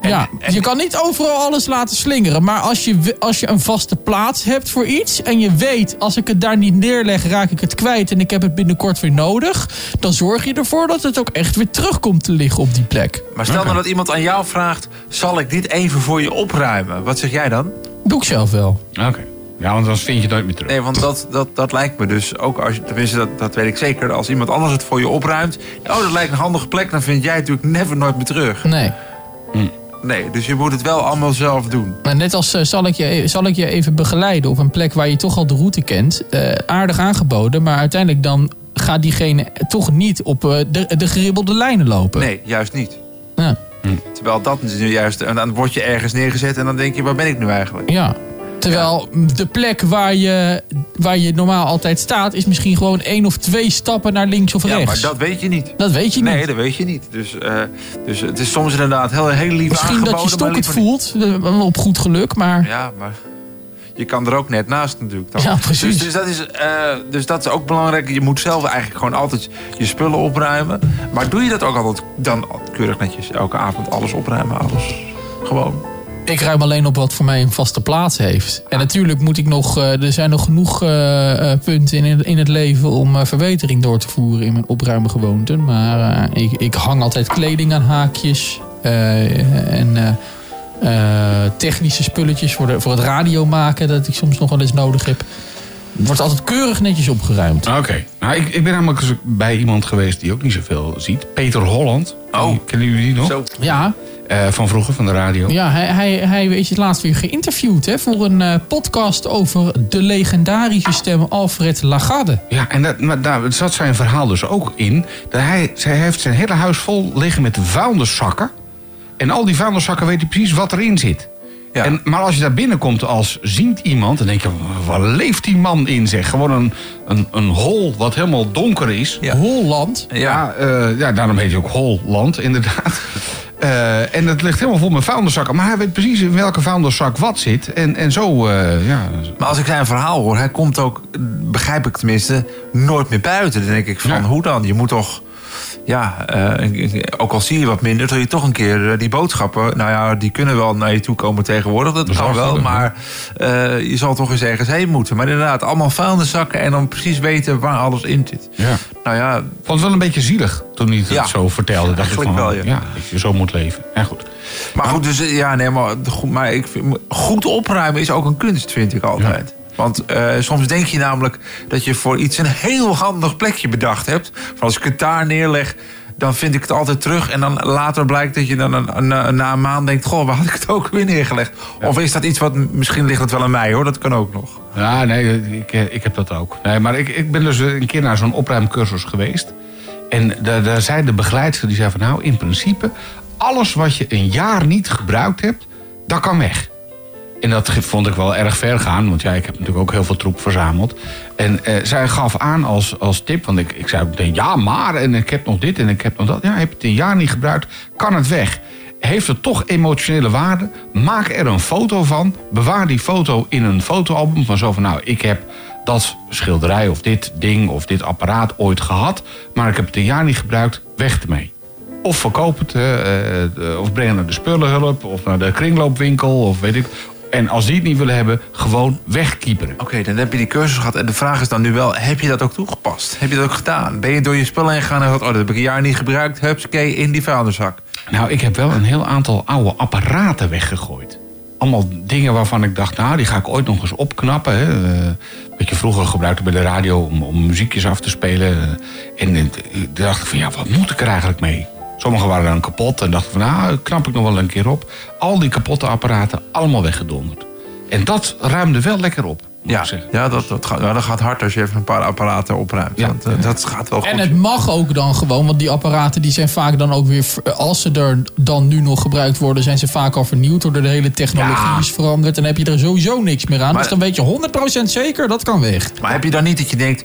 Ja, en- je kan niet overal alles laten slingeren. Maar als je, als je een vaste plaats hebt voor iets... en je weet, als ik het daar niet neerleg, raak ik het kwijt... en ik heb het binnenkort weer nodig... dan zorg je ervoor dat het ook echt weer terugkomt te liggen op die plek. Maar stel nou dat iemand aan jou vraagt... zal ik dit even voor je opruimen? Wat zeg jij dan? Doe ik zelf wel. Oké. Ja, want anders vind je het nooit meer terug. Nee, want dat, dat, dat lijkt me dus ook... Als je, tenminste, dat, dat weet ik zeker. Als iemand anders het voor je opruimt... oh, dat lijkt een handige plek... dan vind jij het natuurlijk never nooit meer terug. Nee. Nee, dus je moet het wel allemaal zelf doen. Maar net als eh, zal, ik je, zal ik je even begeleiden op een plek waar je toch al de route kent. eh, aardig aangeboden, maar uiteindelijk dan gaat diegene toch niet op eh, de, de geribbelde lijnen lopen. Nee, juist niet. Ja. Terwijl dat is nu juist... En dan word je ergens neergezet en dan denk je... waar ben ik nu eigenlijk? Ja. Terwijl de plek waar je, waar je normaal altijd staat... is misschien gewoon één of twee stappen naar links of Ja, rechts. maar dat weet je niet. Dat weet je niet. Nee, dat weet je niet. Dus, eh, dus het is soms inderdaad heel, heel lief Misschien dat je stok het voelt, eh, op goed geluk, maar... Ja, maar je kan er ook net naast natuurlijk. Dan. Ja, precies. Dus, dus, dat is, eh, dus dat is ook belangrijk. Je moet zelf eigenlijk gewoon altijd je spullen opruimen. Maar doe je dat ook altijd dan keurig netjes? Elke avond alles opruimen, alles gewoon. Ik ruim alleen op wat voor mij een vaste plaats heeft. En natuurlijk moet ik nog, eh, er zijn nog genoeg eh, eh, punten in, in het leven om eh, verbetering door te voeren in mijn opruimgewoonten. Maar eh, ik, ik hang altijd kleding aan haakjes. eh, en eh, eh, technische spulletjes voor, de, voor het radio maken dat ik soms nog wel eens nodig heb. Het wordt altijd keurig netjes opgeruimd. Oké. Nou, ik, ik ben namelijk bij iemand geweest die ook niet zoveel ziet. Peter Holland. Oh. Kennen jullie die nog? Zo. Ja, Eh, van vroeger, van de radio. ja hij, hij, hij is het laatst weer geïnterviewd hè, voor een eh, podcast over de legendarische stem Alfred Lagarde. Ja, en dat, maar daar zat zijn verhaal dus ook in. Dat hij, hij heeft zijn hele huis vol liggen met vuilniszakken. En al die vuilniszakken weet hij precies wat erin zit. Ja. En, maar als je daar binnenkomt als ziend iemand, dan denk je, waar leeft die man in zeg? Gewoon een, een, een hol wat helemaal donker is. Ja. Holland. Ja, eh, ja, daarom heet hij ook Holland, inderdaad. Eh, en het ligt helemaal vol met vuilniszakken. Maar hij weet precies in welke vuilniszak wat zit. En, en zo, eh, ja... Maar als ik zijn verhaal hoor, hij komt ook, begrijp ik tenminste, nooit meer buiten. Dan denk ik van, Ja. hoe dan? Je moet toch, ja, eh, ook al zie je wat minder, dat je toch een keer eh, die boodschappen, nou ja, die kunnen wel naar je toe komen tegenwoordig, dat Dat kan wel, maar eh, je zal toch eens ergens heen moeten. Maar inderdaad, allemaal vuilniszakken en dan precies weten waar alles in zit. ja. Nou ja, vond wel een beetje zielig toen hij het Ja. zo vertelde. Dacht ik Eigenlijk van, wel, ja. dat je zo moet leven. Ja, goed. Maar goed, dus, ja, nee, maar, goed, maar ik vind, goed opruimen is ook een kunst, vind ik altijd. Want eh, soms denk je namelijk dat je voor iets een heel handig plekje bedacht hebt. Van als ik het daar neerleg, dan vind ik het altijd terug. En dan later blijkt dat je dan een, een- na een maand denkt... goh, waar had ik het ook weer neergelegd? Of is dat iets wat... Misschien ligt het wel aan mij, hoor. Dat kan ook nog. Ja, nee, ik, eh, ik heb dat ook. Nee, maar ik, ik ben dus een keer naar zo'n opruimcursus geweest. En daar, daar zei de begeleidster, die zei van... nou, in principe, alles wat je een jaar niet gebruikt hebt, dat kan weg. En dat vond ik wel erg ver gaan, want ja, ik heb natuurlijk ook heel veel troep verzameld. En eh, zij gaf aan als, als tip, want ik, ik zei meteen ja, maar, en ik heb nog dit en ik heb nog dat. Ja, heb het een jaar niet gebruikt, kan het weg. Heeft het toch emotionele waarde? Maak er een foto van. Bewaar die foto in een fotoalbum van zo van, nou, ik heb dat schilderij of dit ding of dit apparaat ooit gehad, maar ik heb het een jaar niet gebruikt, weg ermee. Of verkoop het, hè, eh, eh, of breng het naar de spullenhulp, of naar de kringloopwinkel, of weet ik. En als die het niet willen hebben, gewoon wegkieperen. Oké, dan heb je die cursus gehad. En de vraag is dan nu wel, heb je dat ook toegepast? Heb je dat ook gedaan? Ben je door je spullen heen gegaan en gezegd... oh, dat heb ik een jaar niet gebruikt. Hupsakee, in die vuilniszak. Nou, ik heb wel een heel aantal oude apparaten weggegooid. Allemaal dingen waarvan ik dacht, nou, die ga ik ooit nog eens opknappen. Hè. Eh, wat je vroeger gebruikte bij de radio om, om muziekjes af te spelen. Eh, En eh, toen dacht ik van, ja, wat moet ik er eigenlijk mee? Sommige waren dan kapot en dacht ik van, nou, knap ik nog wel een keer op. Al die kapotte apparaten, allemaal weggedonderd. En dat ruimde wel lekker op, Ja, ja dat, dat, gaat, nou, dat gaat hard als je even een paar apparaten opruimt. Ja. Want, eh, dat gaat wel goed. En het mag ook dan gewoon, want die apparaten die zijn vaak dan ook weer, als ze er dan nu nog gebruikt worden, zijn ze vaak al vernieuwd doordat de hele technologie Ja. is veranderd. En heb je er sowieso niks meer aan. Maar- dus dan weet je 100% zeker, dat kan weg. Maar heb je dan niet dat je denkt...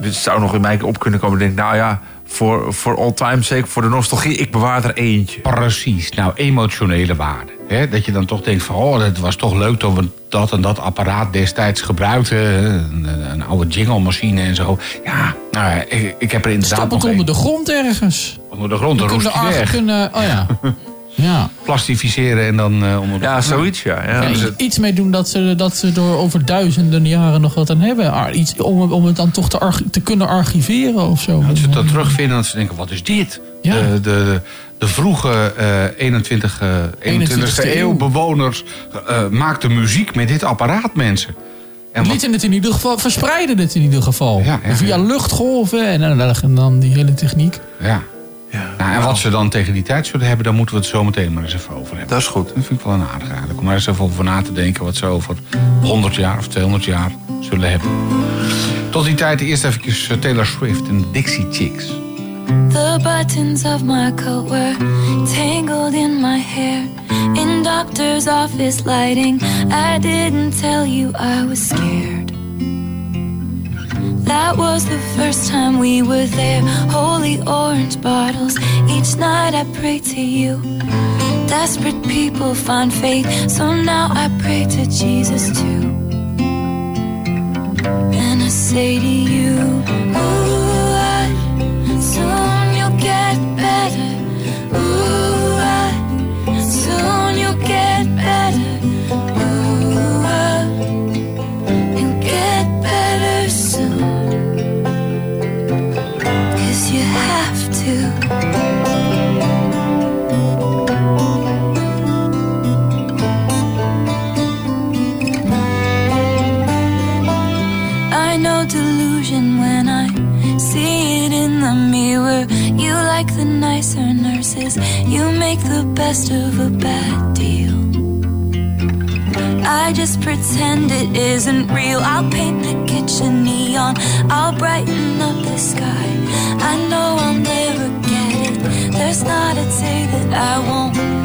Het zou nog in mij op kunnen komen. Denk, nou ja, voor, voor all time sake, voor de nostalgie... ik bewaar er eentje. Precies, nou emotionele waarde. Hè? Dat je dan toch denkt van, oh, het was toch leuk dat we dat en dat apparaat destijds gebruikten. Een, een oude jingle-machine en zo. Ja, nou, ik, ik heb er inderdaad Stop het nog onder de grond ergens. onder de grond, dan roest weg. kunnen, oh ja. ja. Plastificeren en dan eh, onder de Ja, zoiets, ja. ja. Ja, Dus het- iets mee doen dat ze, dat ze er over duizenden jaren nog wat aan hebben. Ar- Iets om, om het dan toch te, kunnen archiveren of zo. Dat ze het dan terugvinden en dat ze denken, wat is dit? Ja. De, de, de vroege eh 21, eh 21 21e e eeuw bewoners eh, maakten muziek met dit apparaat, mensen. En wat, Lieten het in ieder geval, verspreiden het in ieder geval. Ja, ja, Via ja. luchtgolven en dan, en dan die hele techniek. ja. Ja. Nou, en wat ze dan tegen die tijd zullen hebben, daar moeten we het zo meteen maar eens even over hebben. Dat is goed. Dat vind ik wel een aardige eigenlijk. Om maar eens even over na te denken wat ze over 100 jaar of 200 jaar zullen hebben. Tot die tijd eerst even Taylor Swift en Dixie Chicks. The buttons of my coat were tangled in my hair. In doctor's office lighting, I didn't tell you I was scared. That was the first time we were there. Holy orange bottles. Each night I pray to you. Desperate people find faith, so now I pray to Jesus too. And I say to you, Ooh, best of a bad deal. I just pretend it isn't real. I'll paint the kitchen neon, I'll brighten up the sky. I know I'll never get it. There's not a day that I won't.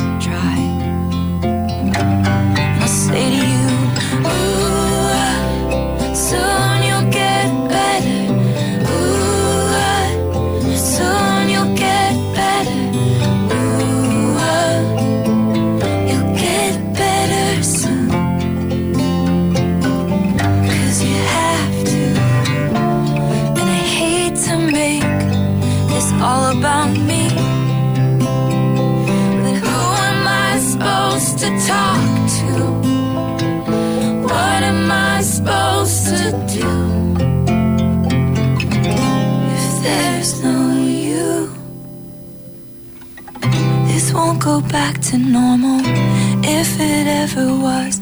if it ever was.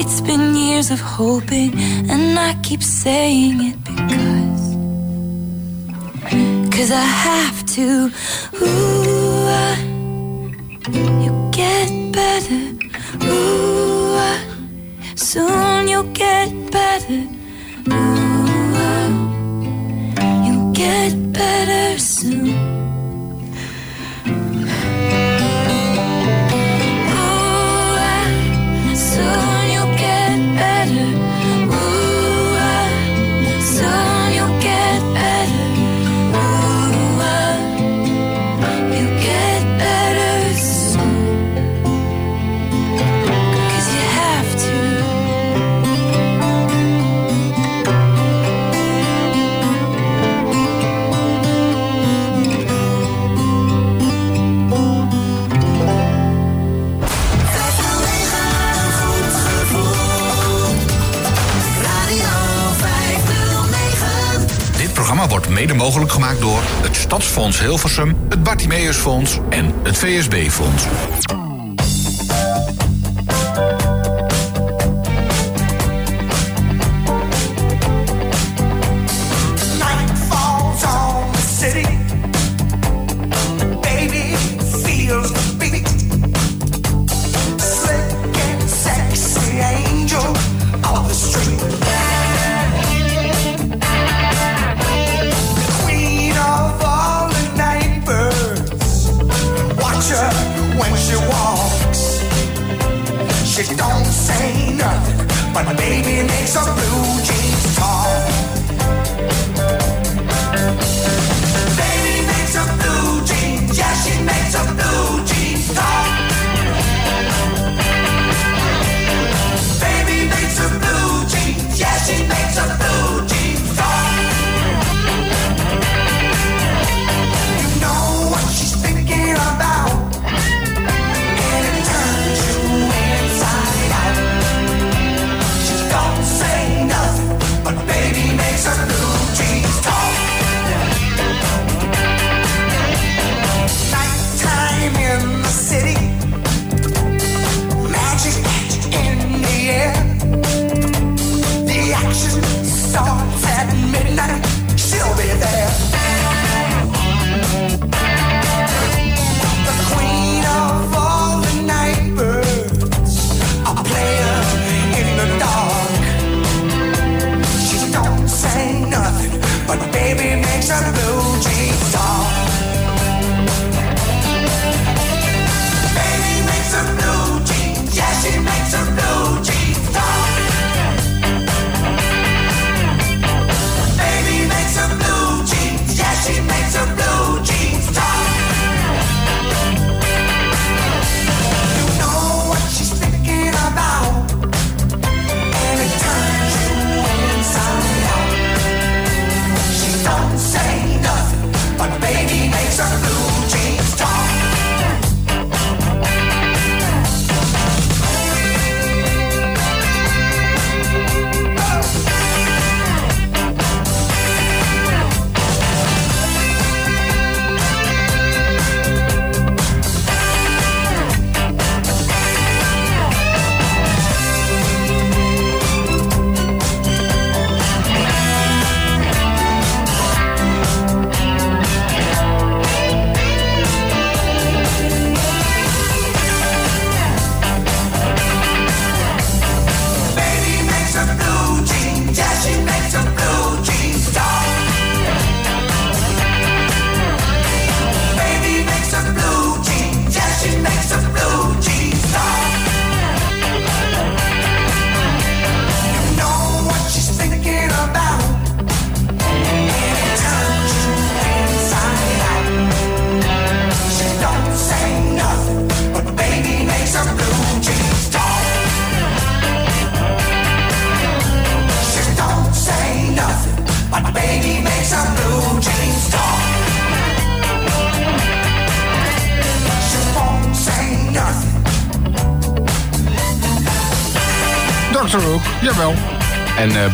It's been years of hoping, and I keep saying it because. Cause I have to. Ooh, ah, you get better. Ooh, ah, soon you'll get better. mogelijk gemaakt door het Stadsfonds Hilversum, het Bartimeusfonds en het VSB-fonds.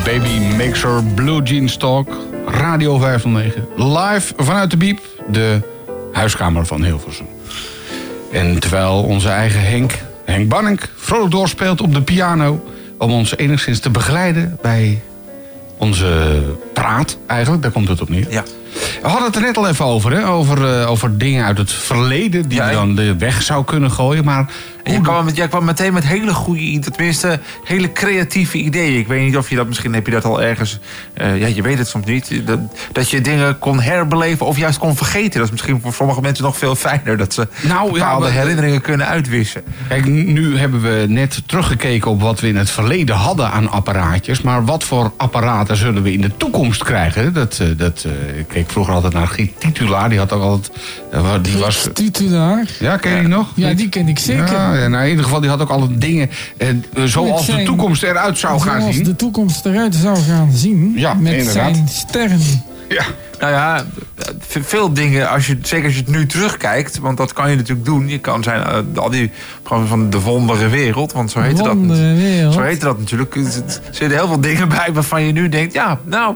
Baby Makes Her Blue Jeans Talk, Radio 509. Live vanuit de Biep, de huiskamer van Hilversum. En terwijl onze eigen Henk, Henk Bannink, vrolijk doorspeelt op de piano... om ons enigszins te begeleiden bij onze praat eigenlijk, daar komt het op neer. Ja. We hadden het er net al even over, hè? Over, eh, over dingen uit het verleden die Ja, je dan de weg zou kunnen gooien. Maar En je kwam, met- jij kwam meteen met hele goede, tenminste hele creatieve ideeën. Ik weet niet of je dat, misschien heb je dat al ergens, eh, ja je weet het soms niet. Dat, dat je dingen kon herbeleven of juist kon vergeten. Dat is misschien voor sommige mensen nog veel fijner. Dat ze Nou, ja, bepaalde maar- herinneringen kunnen uitwissen. Kijk, nu hebben we net teruggekeken op wat we in het verleden hadden aan apparaatjes. Maar wat voor apparaten zullen we in de toekomst krijgen? Dat, eh, dat, eh, keek vroeger altijd naar Giet Titula. Die had ook altijd. eh, die was, Titulaar. ja, ken je die nog? Ja, die ken ik zeker. Ja, nou, in ieder geval, die had ook altijd dingen eh, zoals de toekomst eruit zou gaan Zoals zien. de toekomst eruit zou gaan zien. Ja, met inderdaad. zijn sterren. Ja. Nou ja, veel dingen, als je, zeker als je het nu terugkijkt, want dat kan je natuurlijk doen. Je kan zijn eh, al die programma's van de wondere wereld, want zo heette dat. Wereld. Zo heette dat natuurlijk. Er er zitten heel veel dingen bij waarvan je nu denkt, ja, nou,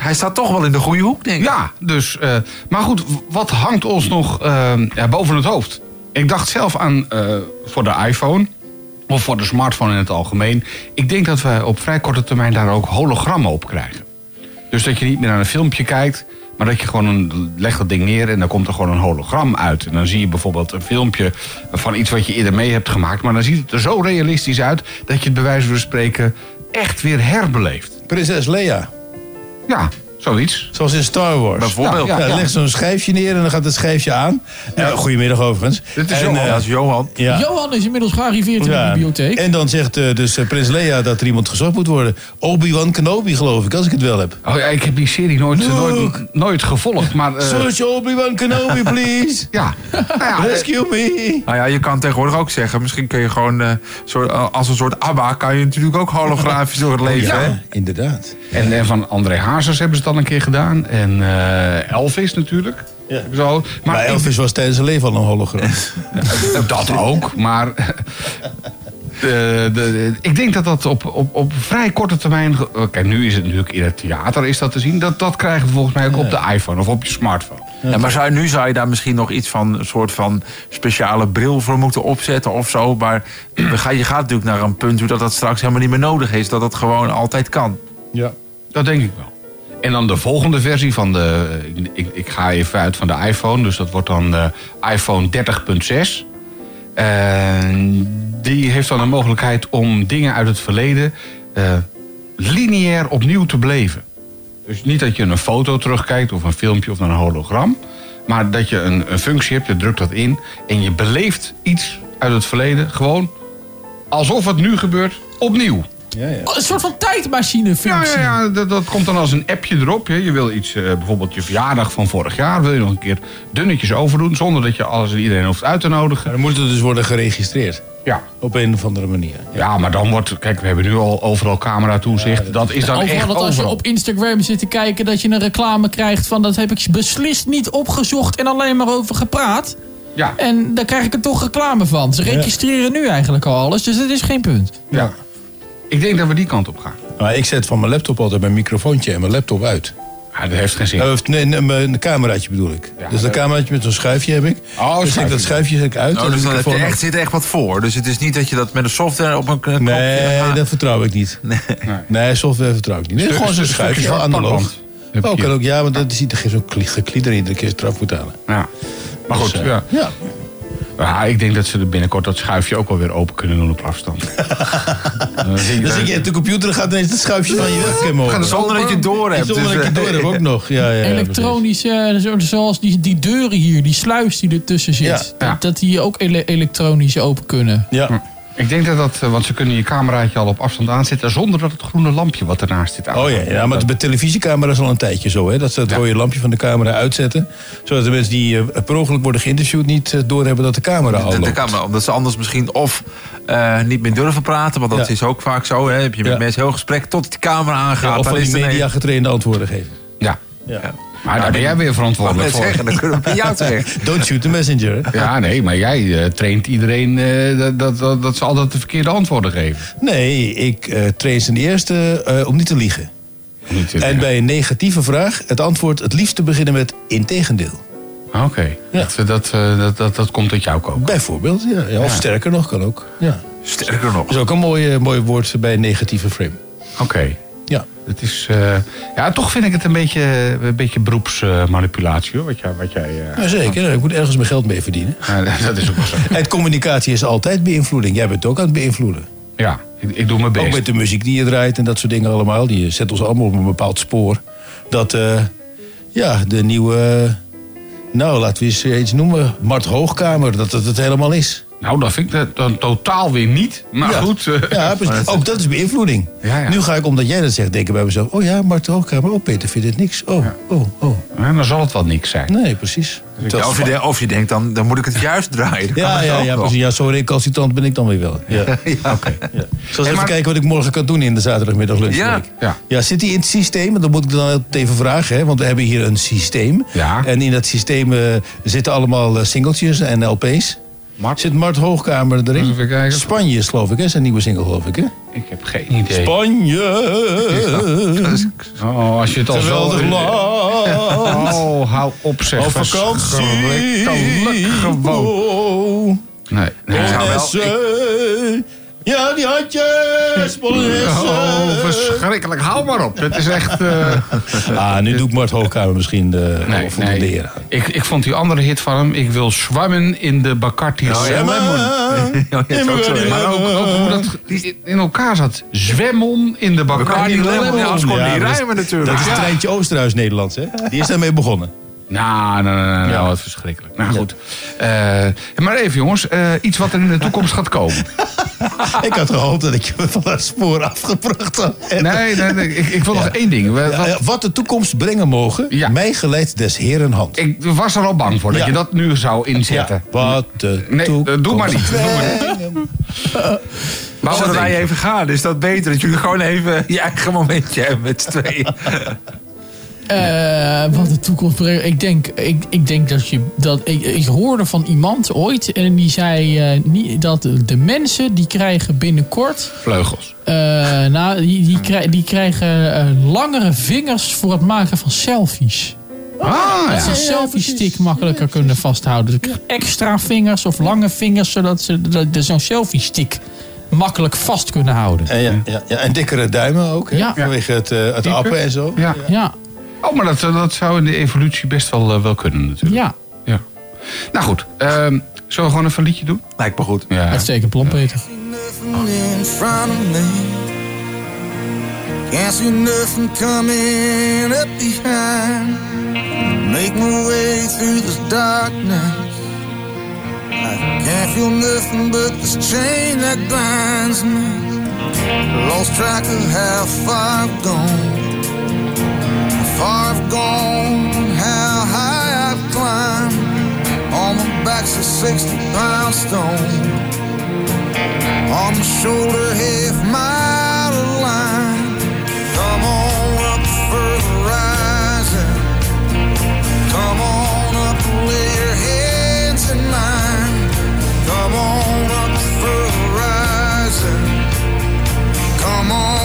hij staat toch wel in de goede hoek, denk ik. Ja, dus. eh, maar goed, wat hangt ons nog eh, ja, boven het hoofd? Ik dacht zelf aan eh, voor de iPhone. Of voor de smartphone in het algemeen. Ik denk dat we op vrij korte termijn daar ook hologrammen op krijgen. Dus dat je niet meer naar een filmpje kijkt. Maar dat je gewoon een, leg dat ding neer en dan komt er gewoon een hologram uit. En dan zie je bijvoorbeeld een filmpje van iets wat je eerder mee hebt gemaakt. Maar dan ziet het er zo realistisch uit dat je het bij wijze van spreken echt weer herbeleeft. Prinses Leia. Ja, zoiets. Zoals in Star Wars. Bijvoorbeeld. Ja, Ja, er ja. legt zo'n schijfje neer en dan gaat het schijfje aan. Ja, goedemiddag overigens. Dit is En, Johan. eh, Dat is Johan. ja. Johan is inmiddels gearriveerd in de bibliotheek. En dan zegt eh, dus eh, Prins Leia dat er iemand gezocht moet worden. Obi-Wan Kenobi geloof ik, als ik het wel heb. Oh ja, ik heb die serie nooit, nooit, nooit gevolgd. Maar eh, Search Obi-Wan Kenobi, please. ja. Nou ja, Rescue me. Nou ja, je kan tegenwoordig ook zeggen, misschien kun je gewoon soort, als een soort ABBA, kan je natuurlijk ook holografisch door het leven. hè? Ja, inderdaad. en, en van André Hazes hebben ze het al een keer gedaan. En eh, Elvis natuurlijk. Ja. Zo. Maar Elvis was tijdens zijn leven al een hologram. Eh, dat ook, maar... de, de, ik denk dat dat op, op, op vrij korte termijn... Kijk, nu is het natuurlijk in het theater is dat te zien. Dat, dat krijgen we volgens mij ook op de iPhone of op je smartphone. Ja, maar zou, nu zou je daar misschien nog iets van een soort van speciale bril voor moeten opzetten of zo. Maar we gaan, je gaat natuurlijk naar een punt hoe dat, dat straks helemaal niet meer nodig is. Dat het gewoon altijd kan. Ja. Dat denk ik wel. En dan de volgende versie van de... Ik, ik, ga even uit van de iPhone. Dus dat wordt dan de iPhone 30.6. En die heeft dan de mogelijkheid om dingen uit het verleden... eh, lineair opnieuw te beleven. Dus niet dat je een foto terugkijkt of een filmpje of naar een hologram. Maar dat je een, een functie hebt, je drukt dat in... en je beleeft iets uit het verleden gewoon alsof het nu gebeurt opnieuw. Ja, ja. Een soort van tijdmachine Ja, functie. ja, ja dat, dat komt dan als een appje erop. hè. Je wil iets, eh, bijvoorbeeld je verjaardag van vorig jaar... wil je nog een keer dunnetjes overdoen... zonder dat je alles en iedereen hoeft uit te Maar nodigen. dan moet het dus worden geregistreerd. Ja. Op een of andere manier. ja, maar dan wordt... Kijk, we hebben nu al overal camera-toezicht. dat is dan Overal echt dat als je op Instagram zit te kijken... dat je een reclame krijgt van... dat heb ik beslist niet opgezocht en alleen maar over gepraat. Ja, En daar krijg ik er toch reclame van. Ze registreren nu eigenlijk al alles, dus dat is geen punt. ja. Ik denk dat we die kant op gaan. Maar ik zet van mijn laptop altijd mijn microfoontje en mijn laptop uit. Ja, dat heeft geen zin. Eh, Of, nee, nee, mijn cameraatje bedoel ik. Ja, dus een dat- cameraatje met zo'n schuifje heb ik. Oh, dus ik schuifje. dat schuifje zet ik uit. Oh, en dus dan heb je echt, zit er echt wat voor. Dus het is niet dat je dat met een software op een knopje... Nee, dat vertrouw ik niet. Nee, software vertrouw ik niet. Nee, Stuk- gewoon zo'n schuifje, gewoon analoog. Oh, hier. ook, ja, want dat ziet er geen zo'n kli- geklieder in. Iedere keer eraf moet halen. Ja. Maar goed, Dus, eh, ja. ja. Ja, ik denk dat ze er binnenkort dat schuifje ook wel weer open kunnen doen op afstand. Dan zie je- op de computer en gaat ineens het schuifje van je webcam over. Zonder dat je door hebt. Zonder Dus, dat je eh, door hebt ook nog. Ja, ja, Elektronisch, eh, zo- zoals die, die deuren hier, die sluis die ertussen zit. Ja. Dat, die ook ele- elektronisch open kunnen. Ja. Ik denk dat dat, eh, want ze kunnen je cameraatje al op afstand aanzetten zonder dat het groene lampje wat ernaast zit aan. Oh ja, ja, maar bij televisiecamera's al een tijdje zo. Hè, dat ze het Ja. rode lampje van de camera uitzetten. Zodat de mensen die eh, per ongeluk worden geïnterviewd niet eh, doorhebben dat de camera al De, de loopt. camera, omdat ze anders misschien of eh, niet meer durven praten. Want dat Ja. is ook vaak zo. Hè. Heb je met Ja. mensen heel gesprek tot de camera aangaat. Ja, of dan van is die media getrainde antwoorden geven. Ja. Ja. Maar daar ben jij weer verantwoordelijk voor. zeggen, dan kunnen we bij jou terecht. Don't shoot the messenger. Ja, nee, maar jij eh, traint iedereen eh, dat, dat, dat, dat ze altijd de verkeerde antwoorden geven. Nee, ik eh train ze de eerste eh, om niet te liegen. Niet, eh, En bij een negatieve vraag het antwoord het liefst te beginnen met integendeel. Oké, Ja. dat, dat, eh, dat, dat, dat komt uit jouw kook. Bijvoorbeeld, ja. ja of Ja. sterker nog, kan ook. Ja. Sterker nog. Dat is ook een mooi, mooi woord bij een negatieve frame. Oké. Ja. Het is, eh, ja, toch vind ik het een beetje, een beetje beroepsmanipulatie, hoor. Wat jij, wat jij, Ja, zeker. Ik moet ergens mijn geld mee verdienen. ja, dat is ook wel zo. En communicatie is altijd beïnvloeding. Jij bent ook aan het beïnvloeden. Ja, ik, ik doe mijn Ook best. met de muziek die je draait en dat soort dingen allemaal. Die zet ons allemaal op een bepaald spoor. Dat, eh, ja, de nieuwe... nou, laten we eens iets noemen. Mart Hoogkamer, dat het het helemaal is. Nou, dat vind ik dan totaal weer niet. Maar ja. goed. eh, Ja, precies. ook dat is beïnvloeding. Ja. Nu ga ik, omdat jij dat zegt, denken bij mezelf... oh ja, Mart Hoogkamer, oh Peter vindt het niks. Oh, oh, oh. ja, dan zal het wel niks zijn. Nee, precies. Ja, of, je de- of je denkt, dan, dan moet ik het juist draaien. Dat kan Ja, dus ja, ja, precies. Ja, zo recalcitrant ben ik dan weer wel. Ja. Ja. Zal even kijken wat ik morgen kan doen in de zaterdagmiddag. Ja. Ja. Ja, zit die in het systeem? Dan moet ik dan even vragen, hè? want we hebben hier een systeem. Ja. En in dat systeem eh, zitten allemaal eh, singeltjes en LP's. Mart? Zit Mart Hoogkamer erin? Even kijken. Spanje is geloof ik, hè? Zijn nieuwe single geloof ik, hè? Ik heb geen idee. Spanje! Oh, als je het al zo... Geweldig land! Oh, hou op zeg. Op vakantie! Gewoon. Oh, Nee, nee. zou wel-. Ja, die handjes! Polonaise! Oh, verschrikkelijk. Hou maar op. Het is echt... eh, Ah, nu doe ik Mart Hoogkamer misschien de nee. Ik, ik vond die andere hit van hem. Ik wil zwemmen in de Bacardi ja. Lemon. Ja, het ja. Maar ook, ook hoe dat in elkaar zat. Zwemmon in de Bacardi Lemon, ja, die dat is- rijmen natuurlijk. Dat is Ja. Treintje Oosterhuis Nederlands, hè? Die is daarmee begonnen. Nou, nou, nou, nou, Ja. wat verschrikkelijk. Nou goed. Eh, maar even jongens, eh, iets wat er in de toekomst gaat komen. ik had gehoopt dat ik je van dat spoor afgebracht had. Nee, nee, nee ik, ik wil nog één ding. Ja, wat- ja, wat de toekomst brengen mogen, Ja. mij geleid des heren hand. ik was er al bang voor dat Ja. je dat nu zou inzetten. Wat de Nee, toekomst eh, doe maar niet. Doe maar niet. Maar wij even gaan? Is dat beter? Dat jullie gewoon even je eigen momentje hebben met z'n tweeën. Eh, wat de toekomst brengt. Ik denk, ik, ik denk dat je. Dat, ik, ik hoorde van iemand ooit. En die zei eh, niet, dat de mensen die krijgen binnenkort. Vleugels. eh, nou, die, die, krij- die krijgen eh, langere vingers voor het maken van selfies. Ah, Dat ze ja. een selfie stick makkelijker kunnen vasthouden. Ze krijgen extra vingers of lange vingers, zodat ze zo'n selfie stick makkelijk vast kunnen houden. En, ja, ja, ja, en dikkere duimen ook, hè? Ja. vanwege het, eh, het appen en zo. Ja. Ja, Oh, maar dat, dat zou in de evolutie best wel, eh, wel kunnen natuurlijk. ja. Ja. Nou goed, ehm, zullen we gewoon even een liedje doen? Lijkt me goed. Ja. Uitstekend plan, Peter. Can't see nothing coming up behind. Make my way through this darkness. I can't feel nothing but this chain that binds me. Lost track of how far I've gone. Far I've gone, how high I've climbed. On my back's a 60 pound stone on the shoulder, half mile of line. Come on up for the rising. Come on up, lay your hands in mine. Come on up for the rising. Come on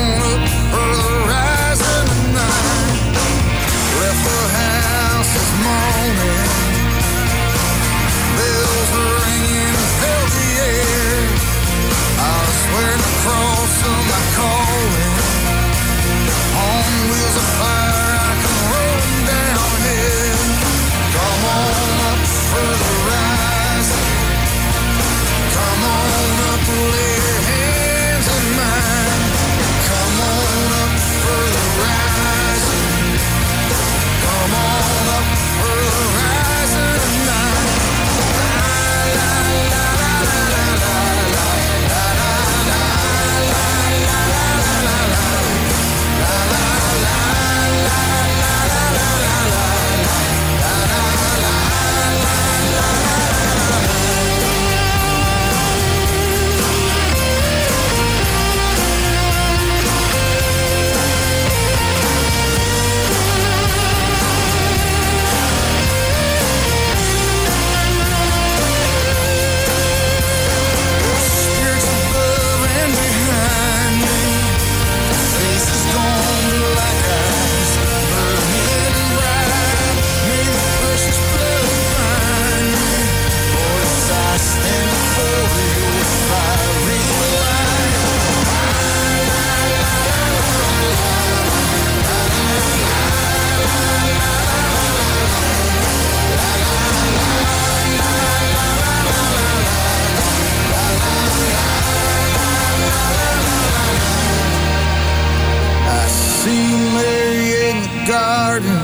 see Mary in the garden,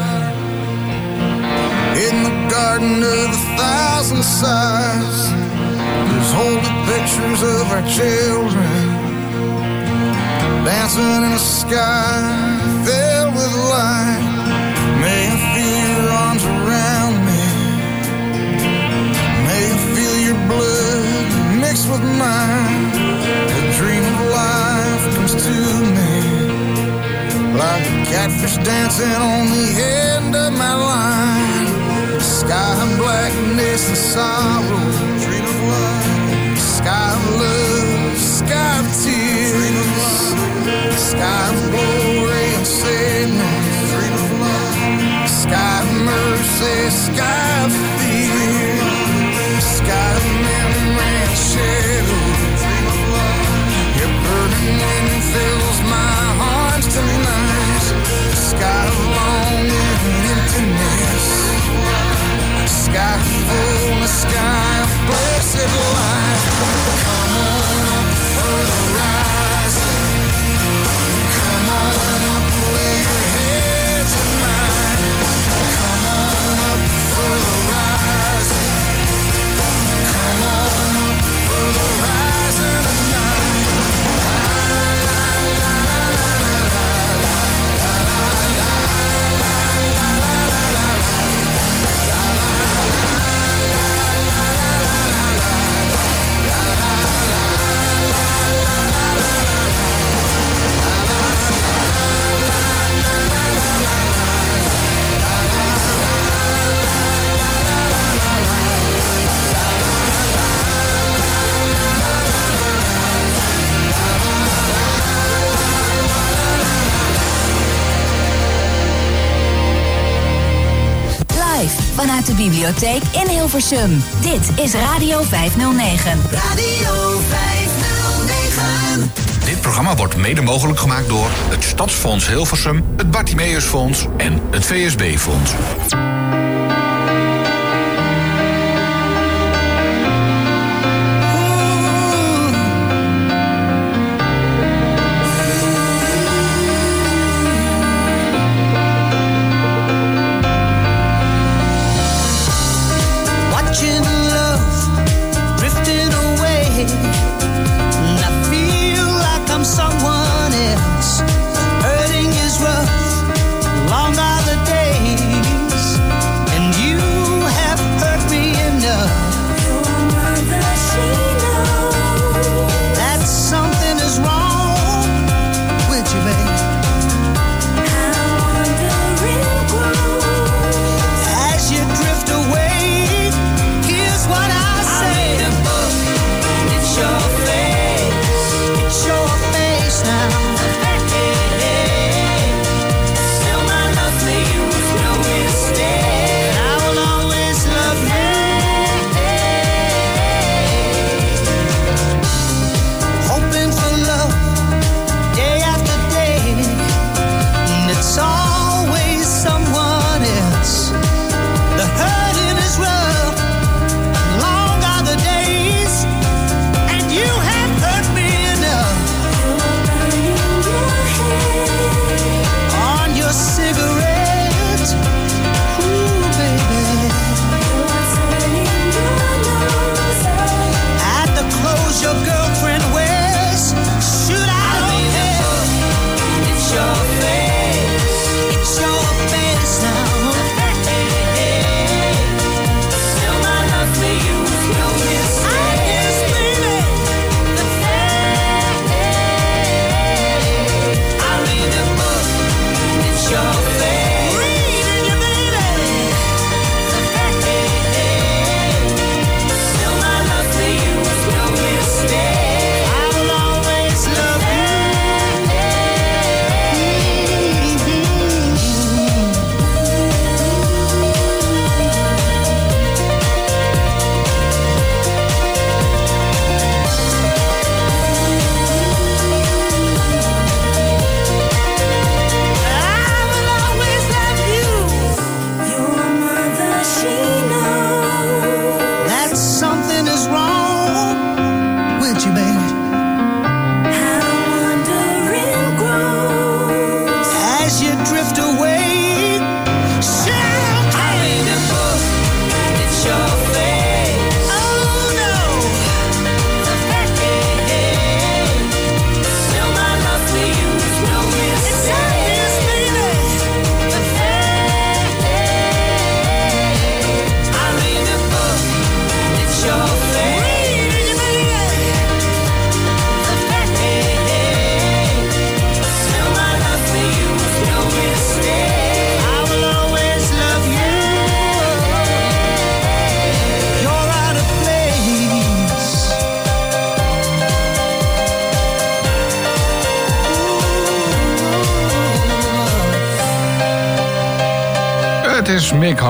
in the garden of a thousand sighs. There's holy pictures of our children dancing in a sky filled with light. May I feel your arms around me. May I feel your blood mixed with mine. The dream of life comes to me like a catfish dancing on the end of my line. Sky of blackness and sorrow, dream of love. Sky of love, sky of tears. Sky of glory and sadness, dream of love. Sky of mercy, sky of in Hilversum. Dit is Radio 509. Radio 509. Dit programma wordt mede mogelijk gemaakt door het Stadsfonds Hilversum, het Bartimeusfonds en het VSB-fonds.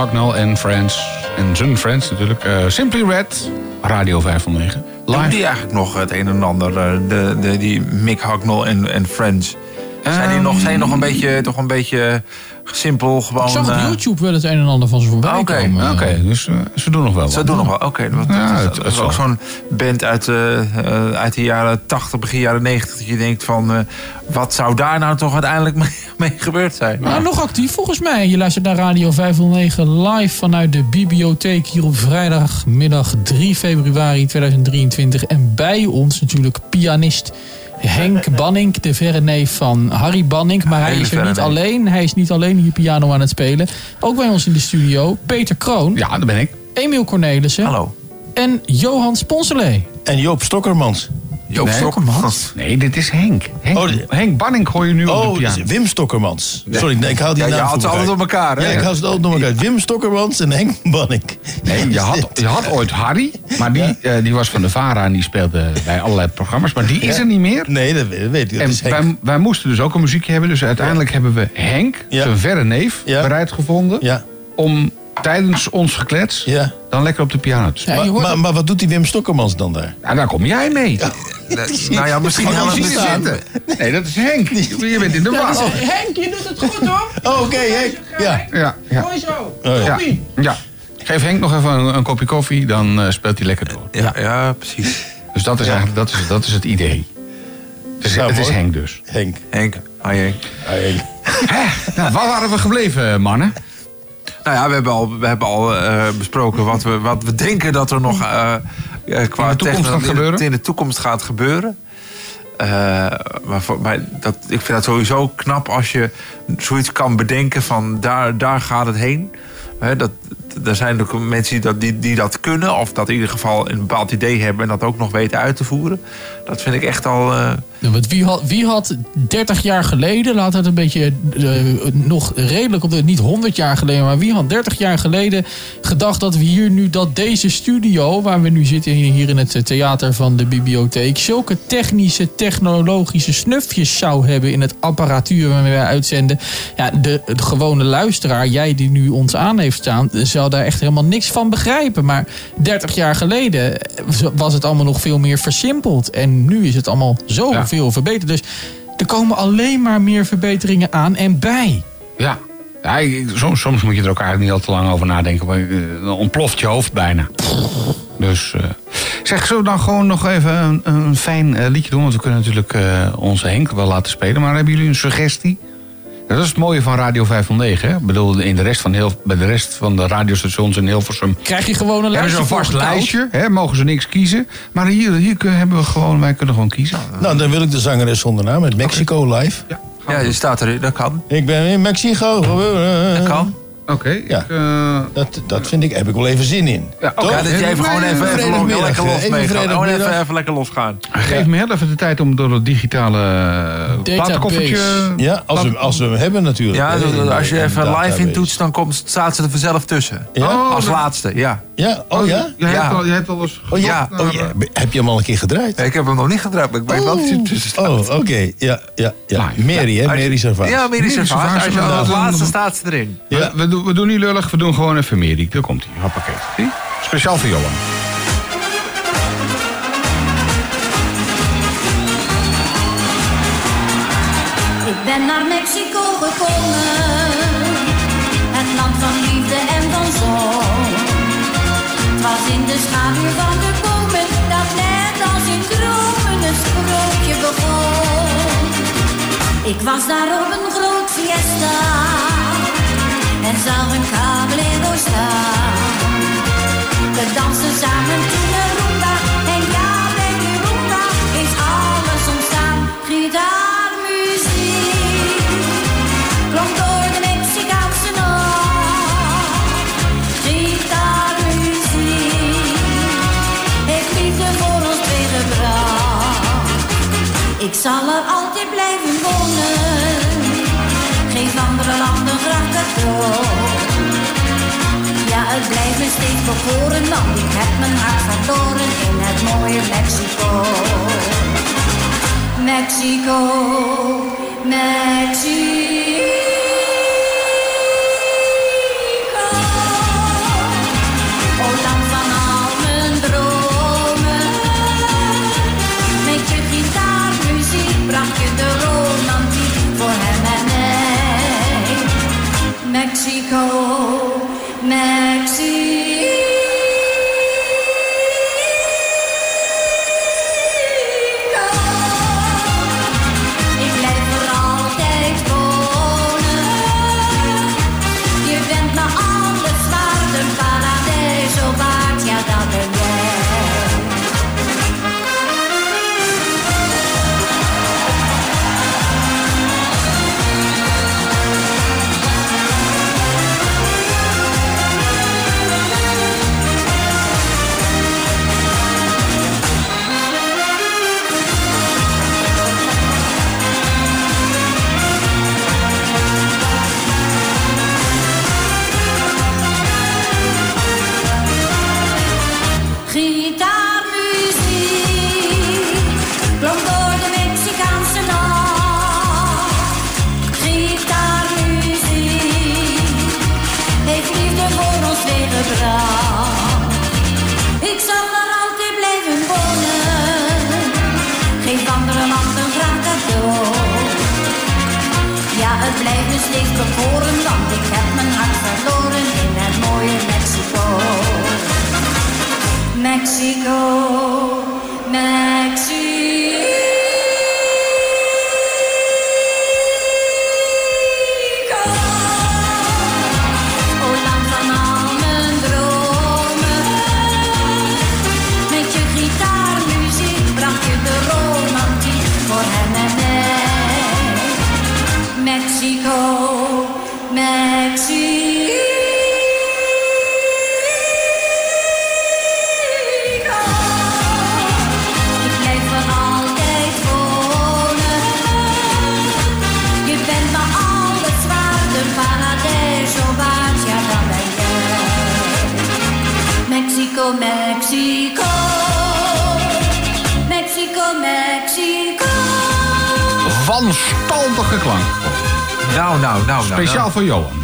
Hucknall en Friends. En zijn Friends natuurlijk. Eh, Simply Red, Radio 509. Doen Live. die eigenlijk nog het een en ander? eh, De, de, die Mick Hucknall en, en Friends. Zijn die nog, zijn die nog een beetje, toch een beetje simpel gewoon... Ik zag op eh, YouTube wel het een en ander van ze voorbij Oké, komen. Oké, dus eh, ze doen nog wel wat. Ze doen nog wel, oké. dat Ja, dat is, dat ook zo'n band uit, eh, uit de jaren 80, begin jaren 90. Dat je denkt van, eh, wat zou daar nou toch uiteindelijk mee, mee gebeurd zijn? Nou, nog actief volgens mij. Je luistert naar Radio 509 live vanuit de bibliotheek hier op vrijdagmiddag 3 februari 2023. En bij ons natuurlijk pianist Henk Banning, de verre neef van Harry Banning. Maar hij is er niet alleen. Hij is niet alleen hier piano aan het spelen. Ook bij ons in de studio Peter Kroon, Ja, daar ben ik. Emiel Cornelissen Hallo. en Johan Sponselee. En Joop Stokkermans. Joop Nee. Stokkermans. Nee, dit is Henk. Henk, Oh, Henk Banning hoor je nu op Oh, de piano. Wim Stokkermans. Sorry, nee, ik hou die Ja, je haalt ze altijd door elkaar, hè? Ja, ik hou ze altijd door elkaar. Wim Stokkermans en Henk Bannik. Nee, je had, je had ooit Harry, maar die, eh, die was van de VARA en die speelde bij allerlei programma's. Maar die is er niet meer. Nee, dat weet, ik. En wij, wij moesten dus ook een muziekje hebben. Dus uiteindelijk hebben we Henk, Ja. zijn verre neef, Ja. bereid gevonden... Ja, om tijdens ons geklets ja. dan lekker op de piano te spelen. maar, maar wat doet die Wim Stokkermans dan daar? Nou, daar kom jij mee. Nou ja, misschien Ga je helpt zien het staan? zitten. Nee, dat is Henk. Je bent in de war. is- Henk, je doet het goed hoor. Oh, oké, Henk. Ja. Ja, ja, Mooi zo. Oh, ja. Geef Henk nog even een, een kopje koffie, dan eh, speelt hij lekker door. Ja, ja, precies. Dus dat is eigenlijk dat is, dat is het idee. Het is, Nou, het is. Henk dus. Henk. Henk, hi Henk. Ah, Henk. Nou, waar waren we gebleven, mannen? Nou ja, we hebben al, we hebben al eh, besproken wat we, wat we denken dat er nog eh, eh, qua In de toekomst gaat gebeuren? In de toekomst gaat gebeuren. Eh, maar voor dat, ik vind dat sowieso knap als je zoiets kan bedenken van daar, daar gaat het heen. Dat, er zijn ook mensen die dat, die, die dat kunnen, of dat in ieder geval een bepaald idee hebben en dat ook nog weten uit te voeren. Dat vind ik echt al. eh, Ja, want wie, had, wie had 30 jaar geleden, laat het een beetje eh, nog redelijk op de, niet 100 jaar geleden, maar wie had 30 jaar geleden gedacht dat we hier nu, dat deze studio, waar we nu zitten hier in het theater van de bibliotheek, zulke technische, technologische snufjes zou hebben in het apparatuur waarmee wij uitzenden. Ja, de, de gewone luisteraar, jij die nu ons aan heeft staan, zou daar echt helemaal niks van begrijpen. Maar 30 jaar geleden was het allemaal nog veel meer versimpeld. En nu is het allemaal zo Ja. veel verbeterd. Dus er komen alleen maar meer verbeteringen aan en bij. Ja. ja soms, soms moet je er ook eigenlijk niet al te lang over nadenken. want, eh, Dan ontploft je hoofd bijna. Dus eh, zeg, we dan gewoon nog even een, een fijn eh, liedje doen? Want we kunnen natuurlijk onze Henk wel laten spelen. Maar hebben jullie een suggestie? Dat is het mooie van Radio 509. Hè? Ik bedoel, in de rest van heel, bij de rest van de radiostations in Hilversum... Krijg je gewoon een Hebben lijstje ze een vast voorgetouwd. lijstje, hè? mogen ze niks kiezen. Maar hier, hier kun- hebben we gewoon, wij kunnen gewoon kiezen. Nou, dan wil ik de zangeres zonder naam met Mexico live. Ja, ja, je staat er, dat kan. Ik ben in Mexico. Dat kan. Oké, Ja. ik, eh, Dat, dat vind ik, heb ik wel even zin in. Ja? Ja, dat je even gewoon even, even, vrijdagmiddag, lekker los even. Gewoon even, even lekker losgaan. Geef me heel even de tijd om door het digitale eh, platenkoffertje... Ja, als we, als we hem hebben natuurlijk. Ja, als je even database. live intoetst, dan komt, staat ze er vanzelf tussen. Ja? Als laatste, ja. Ja, oh ja? Jij, Ja. Hebt al, jij hebt al eens Oh ja, oh. Heb je hem al een keer gedraaid? Ik heb hem nog niet gedraaid, maar ik weet wel dat hij tussen staat. Oh, oké. Ja, ja, ja. Mary, hè? Je- Mary Servaas. Ja, Mary Servaas. Als je als laatste staat ze erin. Ja. We, we, doen, we doen niet lullig, we doen gewoon even Mary. Daar komt hij. Hoppakee. Zie? Speciaal voor Johan. Ik ben naar Mexico gekomen, het land van liefde en van zon. Het was in de schaduw van de bomen dat net als in dromen een sprookje begon. Ik was daar op een groot fiesta en zag een staan. We dansen samen toen de rumba en ja, bij de rumba is alles ontstaan. Gitaarmuziek klonk door de Mexicaanse nacht. Gitaarmuziek heeft liefde voor ons twee gebracht. Ik zal er altijd Ja, het blijft me steeds bekoren, want ik heb mijn hart verloren in het mooie Mexico. Mexico, Mexico.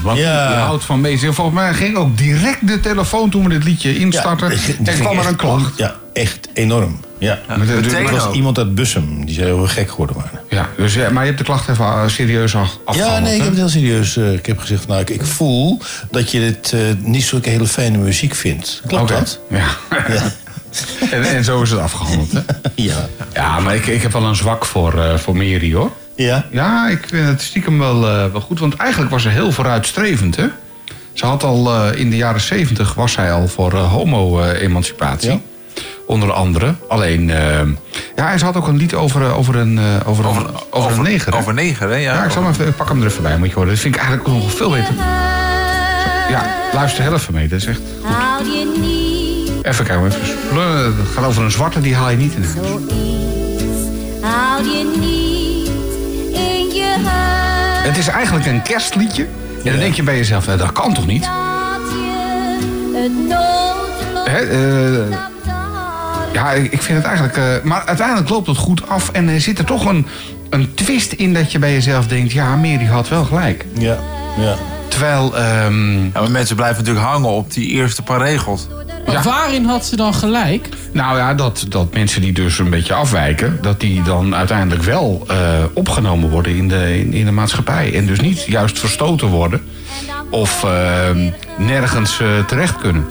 Want Ja. die houdt van bezig. Volgens mij ging ook direct de telefoon toen we dit liedje instarten. ging en kwam er een klacht. Ja, echt enorm. Ja. Er was ook. iemand uit Bussum, die zei dat we gek geworden waren. Ja, dus, ja, maar je hebt de klacht even eh, serieus af- afgehandeld. Ja, nee, ik heb het heel serieus. eh, ik heb gezegd, nou, ik, ik voel dat je dit eh, niet zulke hele fijne muziek vindt. Klopt dat? Ja. Ja. en, en zo is het afgehandeld. Hè? Ja. Ja, maar ik, ik heb wel een zwak voor, eh voor Mary, hoor. Ja? Ja, ik vind het stiekem wel, eh, wel goed. Want eigenlijk was ze heel vooruitstrevend, hè? Ze had al eh, in de jaren zeventig was zij al voor eh, homo-emancipatie. Ja. Onder andere. Alleen, ja, en ze had ook een lied over, over een, eh, over, een, over, een neger. hè? Over neger, hè? Ja, Ja, ik, zal even, ik pak hem er even bij, moet je horen. Dat vind ik eigenlijk nog veel beter. Ja, luister heel even mee. Dat is echt... Haal je niet Even kijken, even. Het gaat over een zwarte, die haal je niet in huis. je niet. Het is eigenlijk een kerstliedje. En dan denk je bij jezelf, dat kan toch niet? Hè, eh, ja, ik ik vind het eigenlijk... eh, maar uiteindelijk loopt het goed af. En er zit er toch een, een twist in dat je bij jezelf denkt... ja, Mary had wel gelijk. Ja. ja. Terwijl... ehm, Ja, maar mensen blijven natuurlijk hangen op die eerste paar regels. Ja. Waarin had ze dan gelijk? Nou ja, dat, dat mensen die dus een beetje afwijken... dat die dan uiteindelijk wel eh, opgenomen worden in de, in, in de maatschappij. En dus niet juist verstoten worden. Of ehm, nergens eh, terecht kunnen.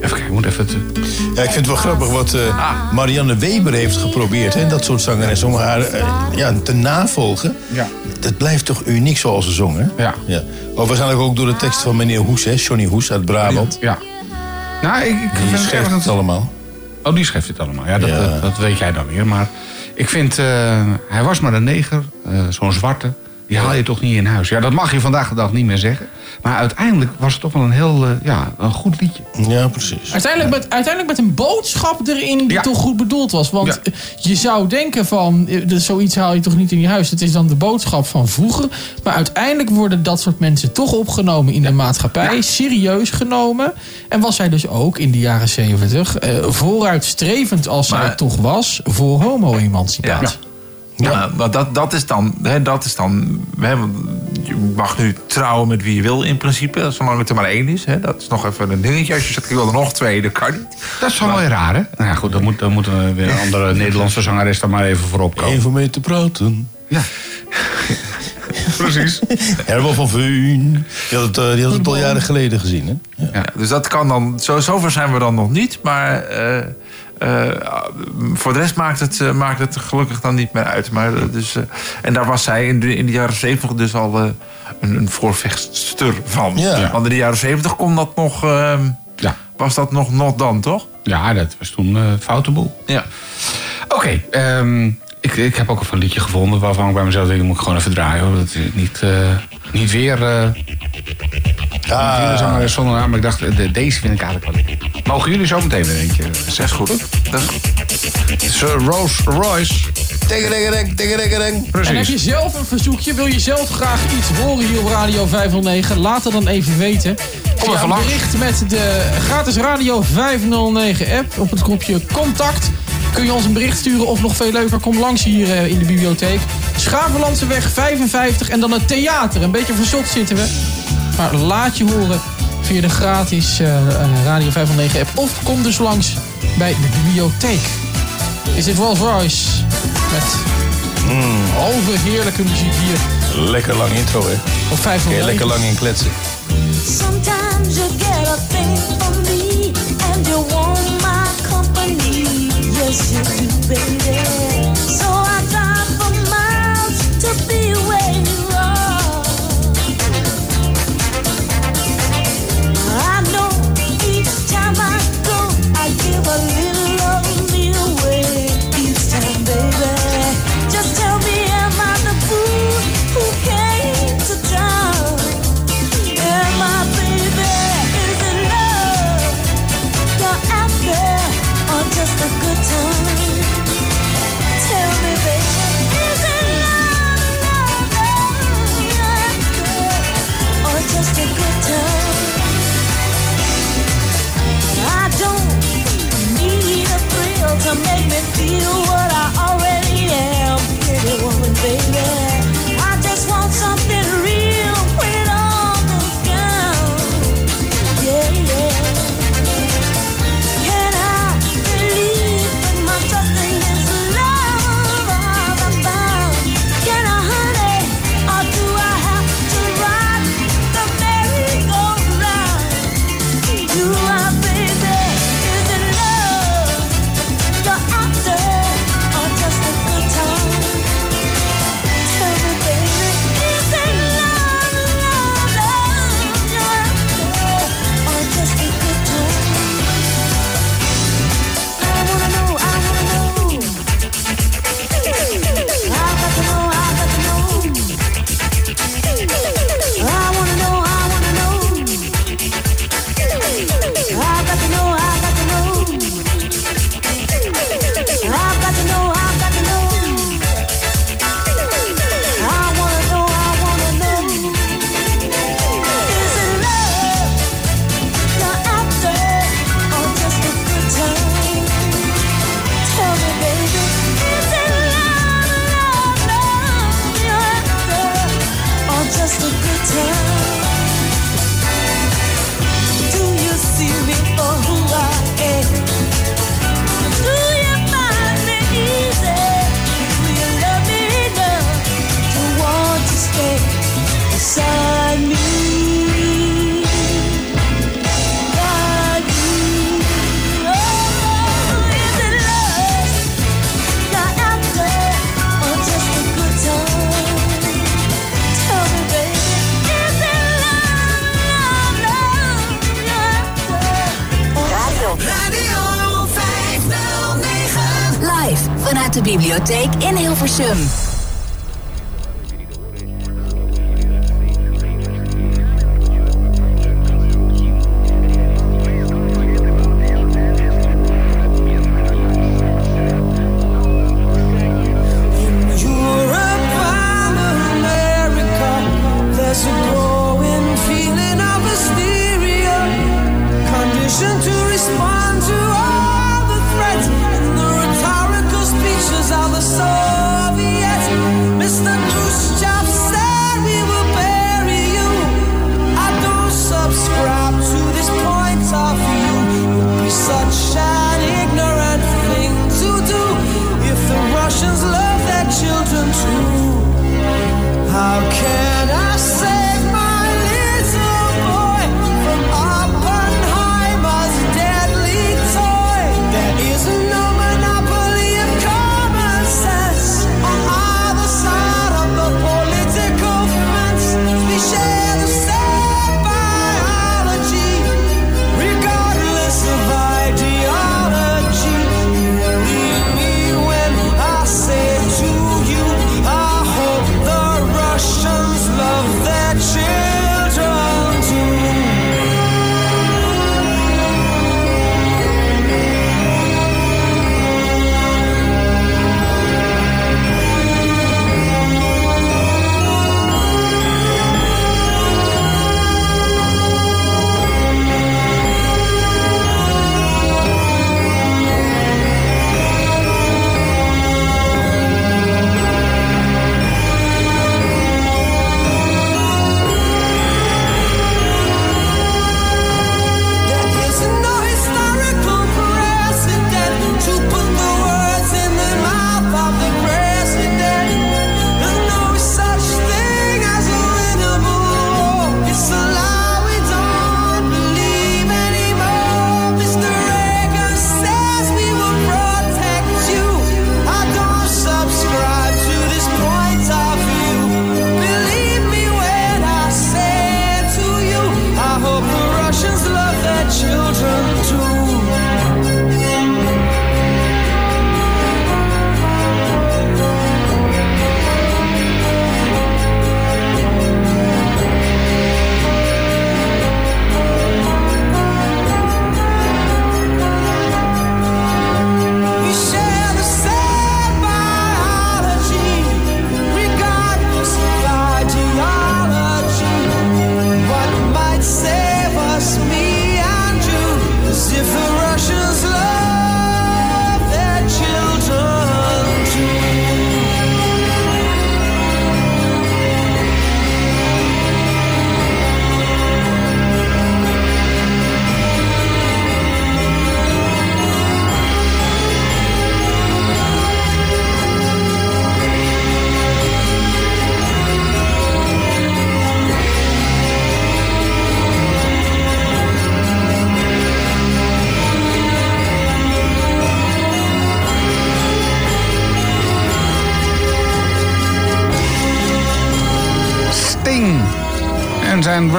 Even kijken, ik moet even... Het, Ja, ik vind het wel grappig wat eh, Marianne Weber heeft geprobeerd. Hè, dat soort zangeressen, om haar eh, ja, te navolgen. Ja. Dat blijft toch uniek zoals ze zong, hè? Ja. ja. Maar waarschijnlijk ook door de tekst van meneer Hoes, hè? Johnny Hoes uit Brabant. ja. Nou, ik, ik Die vind het allemaal. Oh, die schrijft het allemaal. Ja, dat, Ja. Dat, dat weet jij dan weer. Maar ik vind, eh, hij was maar een neger, eh, zo'n zwarte. Die haal je toch niet in huis. Ja, dat mag je vandaag de dag niet meer zeggen. Maar uiteindelijk was het toch wel een heel, eh, ja, een goed liedje. Ja, precies. Uiteindelijk met, uiteindelijk met een boodschap erin die Ja. toch goed bedoeld was. Want Ja. je zou denken van, eh, zoiets haal je toch niet in je huis. Het is dan de boodschap van vroeger. Maar uiteindelijk worden dat soort mensen toch opgenomen in de maatschappij. Serieus genomen. En was zij dus ook in de jaren zeventig eh, vooruitstrevend als zij Maar- toch was voor homo-emancipatie. Ja, maar dat, dat is dan, hè, dat is dan hè, je mag nu trouwen met wie je wil in principe, zolang het er maar één is. Hè. Dat is nog even een dingetje. Als je zegt, ik wil er nog twee, dat kan niet. Dat is wel weer raar, hè? Nou ja, goed, dan, moet, dan moeten we weer een andere Nederlandse zangeres er maar even voor opkomen. Even mee te praten. Ja. Precies. Herman van Veen. Die had het, eh, die had het al jaren geleden gezien, hè? Ja, dus dat kan dan. Zo, zover zijn we dan nog niet. Maar eh, eh, voor de rest maakt het, eh, maakt het gelukkig dan niet meer uit. Maar, eh, dus, en daar was zij in de, in de jaren zeventig dus al een, een voorvechtster van. Ja. Want in de jaren zeventig kon dat nog. eh, Ja. Was dat nog not dan, toch? Ja, dat was toen een foute boel. Ja. Oké, ehm, ik, ik heb ook een liedje gevonden waarvan ik bij mezelf denk, moet ik gewoon even draaien. Hoor. Dat is niet, niet weer Ah. zonder naam, maar ik dacht, eh, de- deze vind ik eigenlijk wel leuk. Mogen jullie zo meteen weer eentje Dat is goed. Dat is goed. Het is eh, Rolls Royce. Tegerengereng, tegerengereng. En heb Precies. je zelf een verzoekje? Wil je zelf graag iets horen hier op Radio 509? Laat het dan even weten. Via even een langs. bericht met de gratis Radio 509 app op het knopje contact. Kun je ons een bericht sturen of nog veel leuker, kom langs hier eh, in de bibliotheek. Schavenlandseweg 55 en dan het theater. Een beetje verzot zitten we. Maar laat je horen via de gratis eh, eh, Radio 509 app. Of kom dus langs bij de bibliotheek. Is dit Rolls Royce met overheerlijke muziek hier Lekker lang intro, hè? op Kun 509. je lekker lang in kletsen. Sometimes you get a thing from me and you want my company. Yes, you do, baby. Feel what Hilversum.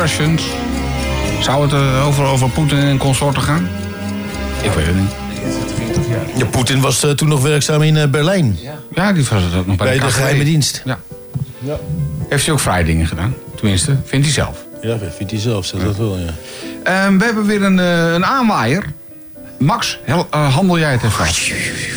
Russians. Zou het eh, over, over Poetin en consorten gaan? Ik weet het niet. Ja, Poetin was eh, toen nog werkzaam in eh, Berlijn. Ja, die was het ook nog bij, Bij de KGB. geheime dienst. Ja. Heeft hij ook vrije dingen gedaan? Tenminste, vindt hij zelf. Ja, vindt hij zelf, zegt dat wel, ja. Ehm, we hebben weer een, eh, een aanwaaier. Max, hel- eh, handel jij het even af?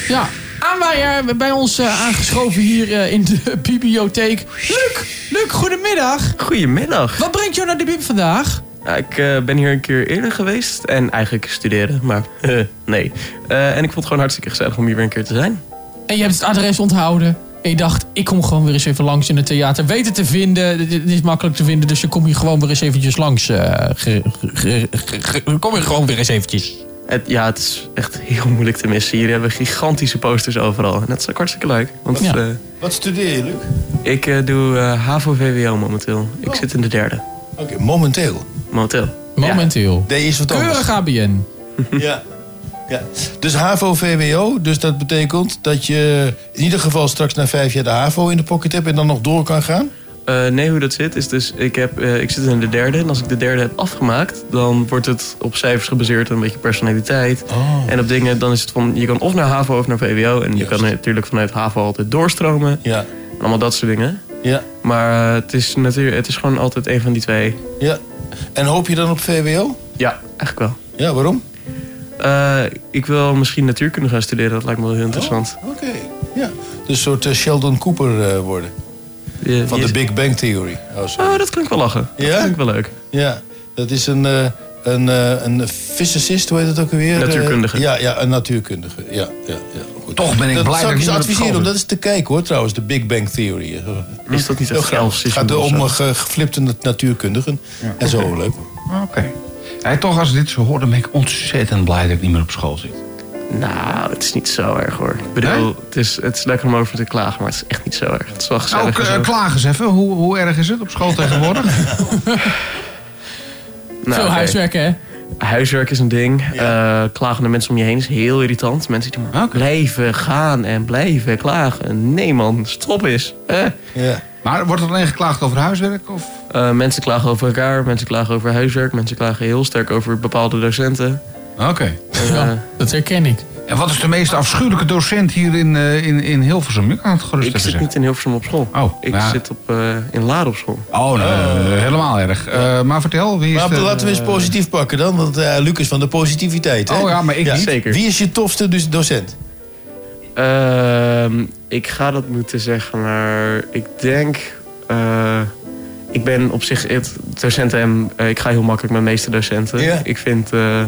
Ja, aanwaaier bij ons aangeschoven hier in de bibliotheek. Luc, Luc, goedemiddag. Goedemiddag. Wat brengt jou naar de bib vandaag? Ja, ik eh, ben hier een keer eerder geweest en eigenlijk studeren, maar nee. Eh, en ik vond het gewoon hartstikke gezellig om hier weer een keer te zijn. En je hebt het adres onthouden. En je dacht, ik kom gewoon weer eens even langs in het theater. Weet het te vinden. Dit dit is makkelijk te vinden. Dus je kom hier gewoon weer eens eventjes langs. eh, ge- ge- ge- ge- kom hier gewoon weer eens eventjes. Het, ja, het is echt heel moeilijk te missen. Hier hebben we gigantische posters overal. En dat is ook hartstikke leuk. Want Ja. eh, Wat studeer je, Luc? ik eh, doe eh, HAVO-VWO momenteel. Ik zit in de derde. Momenteel. Momenteel. Momenteel. Nee, is wat anders. Keurig ABN. Ja. ja. Dus HAVO-VWO, dus dat betekent dat je in ieder geval straks na vijf jaar de HAVO in de pocket hebt en dan nog door kan gaan? Eh, nee, hoe dat zit is dus, ik, heb, eh, ik zit in de derde. En als ik de derde heb afgemaakt, dan wordt het op cijfers gebaseerd. Een beetje personaliteit. En op dingen, dan is het van, je kan of naar HAVO of naar VWO. En je kan natuurlijk vanuit HAVO altijd doorstromen. Ja. En allemaal dat soort dingen. Ja. Maar eh, het, is natuurlijk, het is gewoon altijd een van die twee. Ja. En hoop je dan op VWO? Ja, eigenlijk wel. Ja, waarom? Eh, ik wil misschien natuurkunde gaan studeren. Dat lijkt me wel heel interessant. Oké. Ja. Dus een soort eh, Sheldon Cooper worden. Je- Van de Big Bang Theory. Oh. Oh, dat klinkt wel lachen. Dat Ja? vind ik wel leuk. Ja, dat is een, een, een physicist, hoe heet het ook alweer? Natuurkundige. Ja, ja, een natuurkundige. Ja, ja, ja. Toch ben ik dat blij zou dat ik op adviseren school om dat eens te kijken hoor, trouwens, de Big Bang Theory. Is dat niet echt graag. Elf Het gaat om ge- geflipte nat- natuurkundigen. En zo, leuk. Oké. Ja, toch, als ik dit zo hoor, dan ben ik ontzettend blij dat ik niet meer op school zit. Nou, het is niet zo erg hoor. Ik bedoel, het, is, het is lekker om over te klagen, maar het is echt niet zo erg. Het is wel gezellig. Nou, zo. klaag eens even. Hoe, hoe erg is het op school tegenwoordig? Nou, Veel oké. huiswerk, hè? Huiswerk is een ding. Eh, klagende mensen om je heen is heel irritant. Mensen die maar blijven gaan en blijven klagen. Nee man, stop eens. Eh. Ja. Maar wordt er alleen geklaagd over huiswerk? Of? Eh, mensen klagen over elkaar, mensen klagen over huiswerk. Mensen klagen heel sterk over bepaalde docenten. Oké. Eh, Ja, dat herken ik. En wat is de meest afschuwelijke docent hier in, eh, in, in Hilversum? Ik kan het gerust ik even zit zeggen. niet in Hilversum op school. Oh, ik ja. zit op, eh, in Laren op school. Oh, nee, eh, helemaal erg. Eh, maar vertel, wie is Maar de... laten we eens positief pakken dan, want eh Luc is van de positiviteit. Hè? Oh ja, maar ik niet. Zeker. Wie is je tofste dus docent? Ehm, ik ga dat moeten zeggen, maar ik denk. eh, ik ben op zich het docenten en ik ga heel makkelijk met de meeste docenten. Ik vind eh,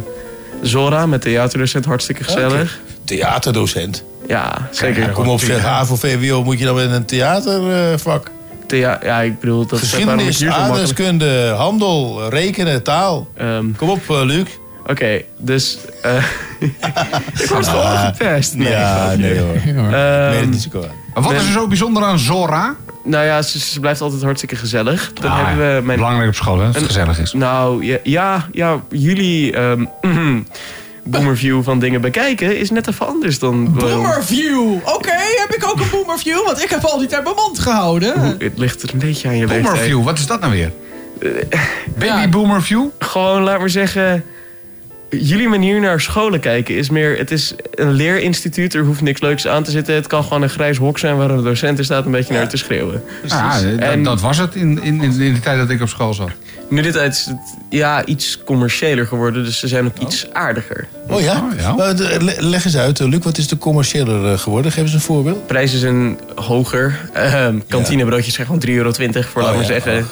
Zora met theaterdocent hartstikke gezellig. Theaterdocent. Ja, zeker. Kom op, zeg, HAVO, VWO, moet je dan met een theatervak? Thea- ja, ik bedoel, dat Geschiedenis, hier zo makkelijk... aardrijkskunde, handel, rekenen, taal. Ehm, Kom op, eh, Luc. Oké, dus. eh ik word gewoon gepest. Nee, ja, nee hoor. Ik Ehm, meen het niet zo kwaad. Maar Wat is er zo bijzonder aan Zora? Nou ja, ze, ze blijft altijd hartstikke gezellig. Dan Ah, hebben we mijn Belangrijk op school, hè, dat het gezellig is. Nou, ja, ja, ja jullie ehm boomerview van dingen bekijken is net even anders dan... Boomerview. Oké, heb ik ook een boomerview? Want ik heb al die tijd mijn mond gehouden. Het ligt er een beetje aan je leeftijd. Boomerview, wat is dat nou weer? Baby Boomerview? Gewoon, laat maar zeggen... Jullie manier naar scholen kijken is meer... Het is een leerinstituut, er hoeft niks leuks aan te zitten. Het kan gewoon een grijs hok zijn waar een docent in staat een beetje naar te schreeuwen. Ja, dat, En- dat was het in, in, in in de tijd dat ik op school zat. Nu dit tijd is het ja, iets commerciëler geworden, dus ze zijn ook iets aardiger. Oh ja? Oh, ja. Maar, le- leg eens uit, eh, Luc, wat is de commerciëler eh, geworden? Geef eens een voorbeeld. Prijzen zijn hoger. Ehm, kantinebroodjes zijn gewoon 3,20 euro voor, Oh, laat maar ja, zeggen.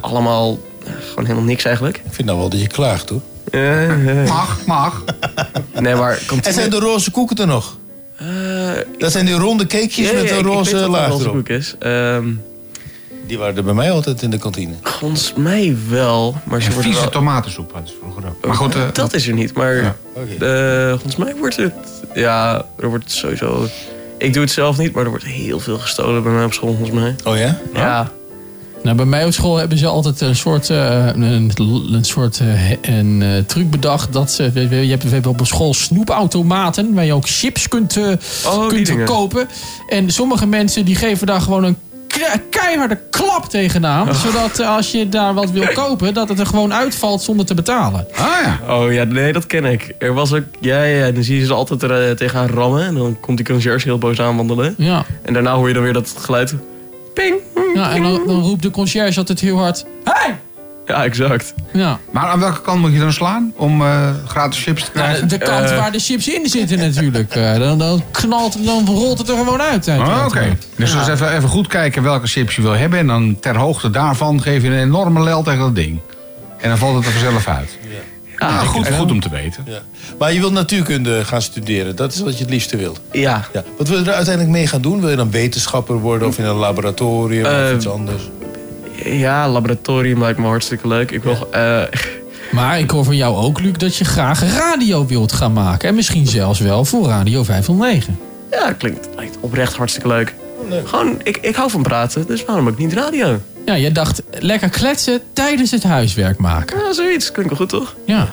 Allemaal eh, gewoon helemaal niks eigenlijk. Ik vind nou wel dat je klaagt, hoor. Eh, eh. Mag, mag. Nee, maar En zijn de roze koeken er nog? Eh, Dat zijn die ronde cakejes met een roze laag roze erop. koek is. Ehm, Die waren er bij mij altijd in de kantine. volgens mij wel, maar ze En worden vieze wel... tomatensoep had het vroeger ook. Maar goed, eh, dat is er niet, maar eh, volgens mij wordt het... Ja, er wordt het sowieso... Ik doe het zelf niet, maar er wordt heel veel gestolen bij mij op school, volgens mij. Oh ja? Ja, Nou, bij mij op school hebben ze altijd een soort, eh, een, een soort eh, een, eh, truc bedacht. Dat ze, we, we- je hebt, we hebben op school snoepautomaten waar je ook chips kunt, Oh, kunt kopen. En sommige mensen die geven daar gewoon een ke- keiharde klap tegenaan. Zodat eh, als je daar wat wil kopen, dat het er gewoon uitvalt zonder te betalen. Ah ja. Oh ja, nee, dat ken ik. Er was ook, ja, ja, dan zie je ze altijd er tegenaan rammen. En dan komt die conciërge heel boos aanwandelen. Ja. En daarna hoor je dan weer dat geluid. Ping. Ja, en dan, dan roept de conciërge altijd heel hard... Hey! Ja, exact. Ja. Maar aan welke kant moet je dan slaan om eh, gratis chips te Nou, krijgen? de kant Eh. waar de chips in zitten natuurlijk. Eh, dan, dan, knalt, dan rolt het er gewoon uit. uit Oh, Oké. Dus Ja. dus even, even goed kijken welke chips je wil hebben. En dan ter hoogte daarvan geef je een enorme lel tegen dat ding. En dan valt het er vanzelf uit. Ja, goed, goed om te weten. Ja. Maar je wilt natuurkunde gaan studeren. Dat is wat je het liefste wilt. Ja. ja. Wat wil je er uiteindelijk mee gaan doen? Wil je dan wetenschapper worden of in een laboratorium of Eh, iets anders? Ja, laboratorium lijkt me hartstikke leuk. Ik wil... eh, Maar ik hoor van jou ook, Luc, dat je graag radio wilt gaan maken. En misschien zelfs wel voor Radio 509. ja, klinkt, lijkt oprecht hartstikke leuk. Gewoon, ik, ik hou van praten, dus waarom ook niet radio? Ja, je dacht lekker kletsen tijdens het huiswerk maken. Ja, zoiets. Klinkt wel goed, toch? Ja.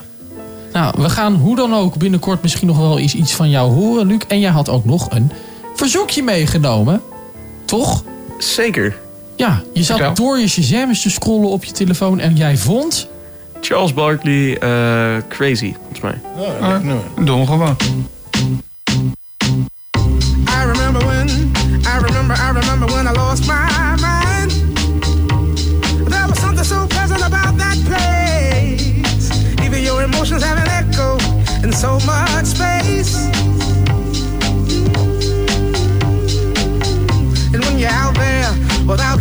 Nou, we gaan hoe dan ook binnenkort misschien nog wel eens iets van jou horen, Luc. En jij had ook nog een verzoekje meegenomen. Toch? Zeker. Ja, je zat door je Shazam eens te scrollen op je telefoon en jij vond... Charles Barkley, eh, Crazy, volgens mij. Ah, Doen we gewoon. I remember when, I remember, I remember when I lost my emotions have an echo in so much space. And when you're out there without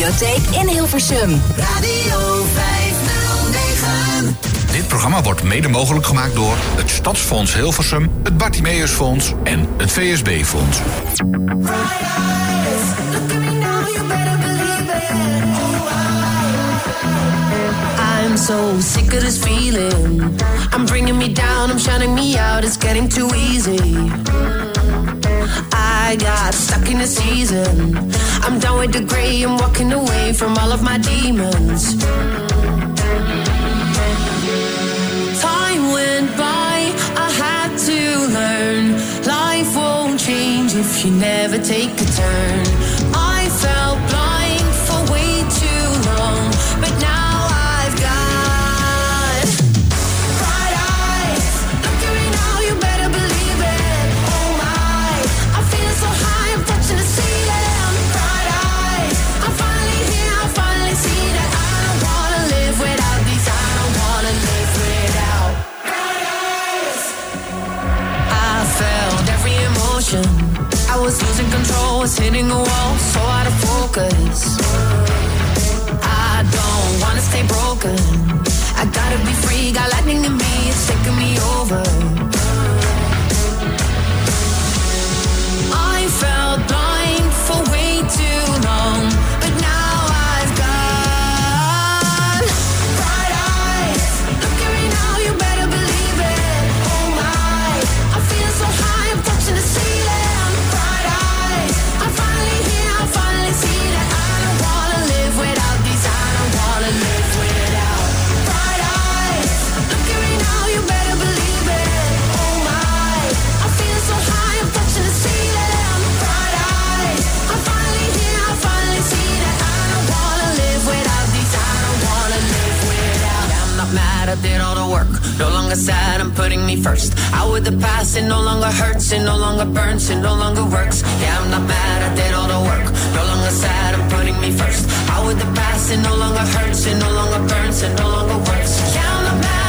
bibliotheek in Hilversum. Radio 509. Dit programma wordt mede mogelijk gemaakt door het Stadsfonds Hilversum, het Bartimeusfonds en het VSB-fonds. I'm so sick of this feeling. I'm bringing me down, I'm shutting me out, it's getting too easy. I got stuck in a season. I'm done with the gray, I'm walking away from all of my demons. Time went by, I had to learn. Life won't change if you never take a turn. I felt blind for way too long, but now was losing control, was hitting a wall, so out of focus. I don't wanna stay broken. I gotta be free, got lightning in me, it's taking me over. I felt blind for way too I did all the work. No longer sad, I'm putting me first. Out with the past, it no longer hurts, it no longer burns, it no longer works. Yeah, I'm not mad, I did all the work. No longer sad, I'm putting me first. Out with the past, it no longer hurts, it no longer burns, it no longer works. Yeah, I'm not mad,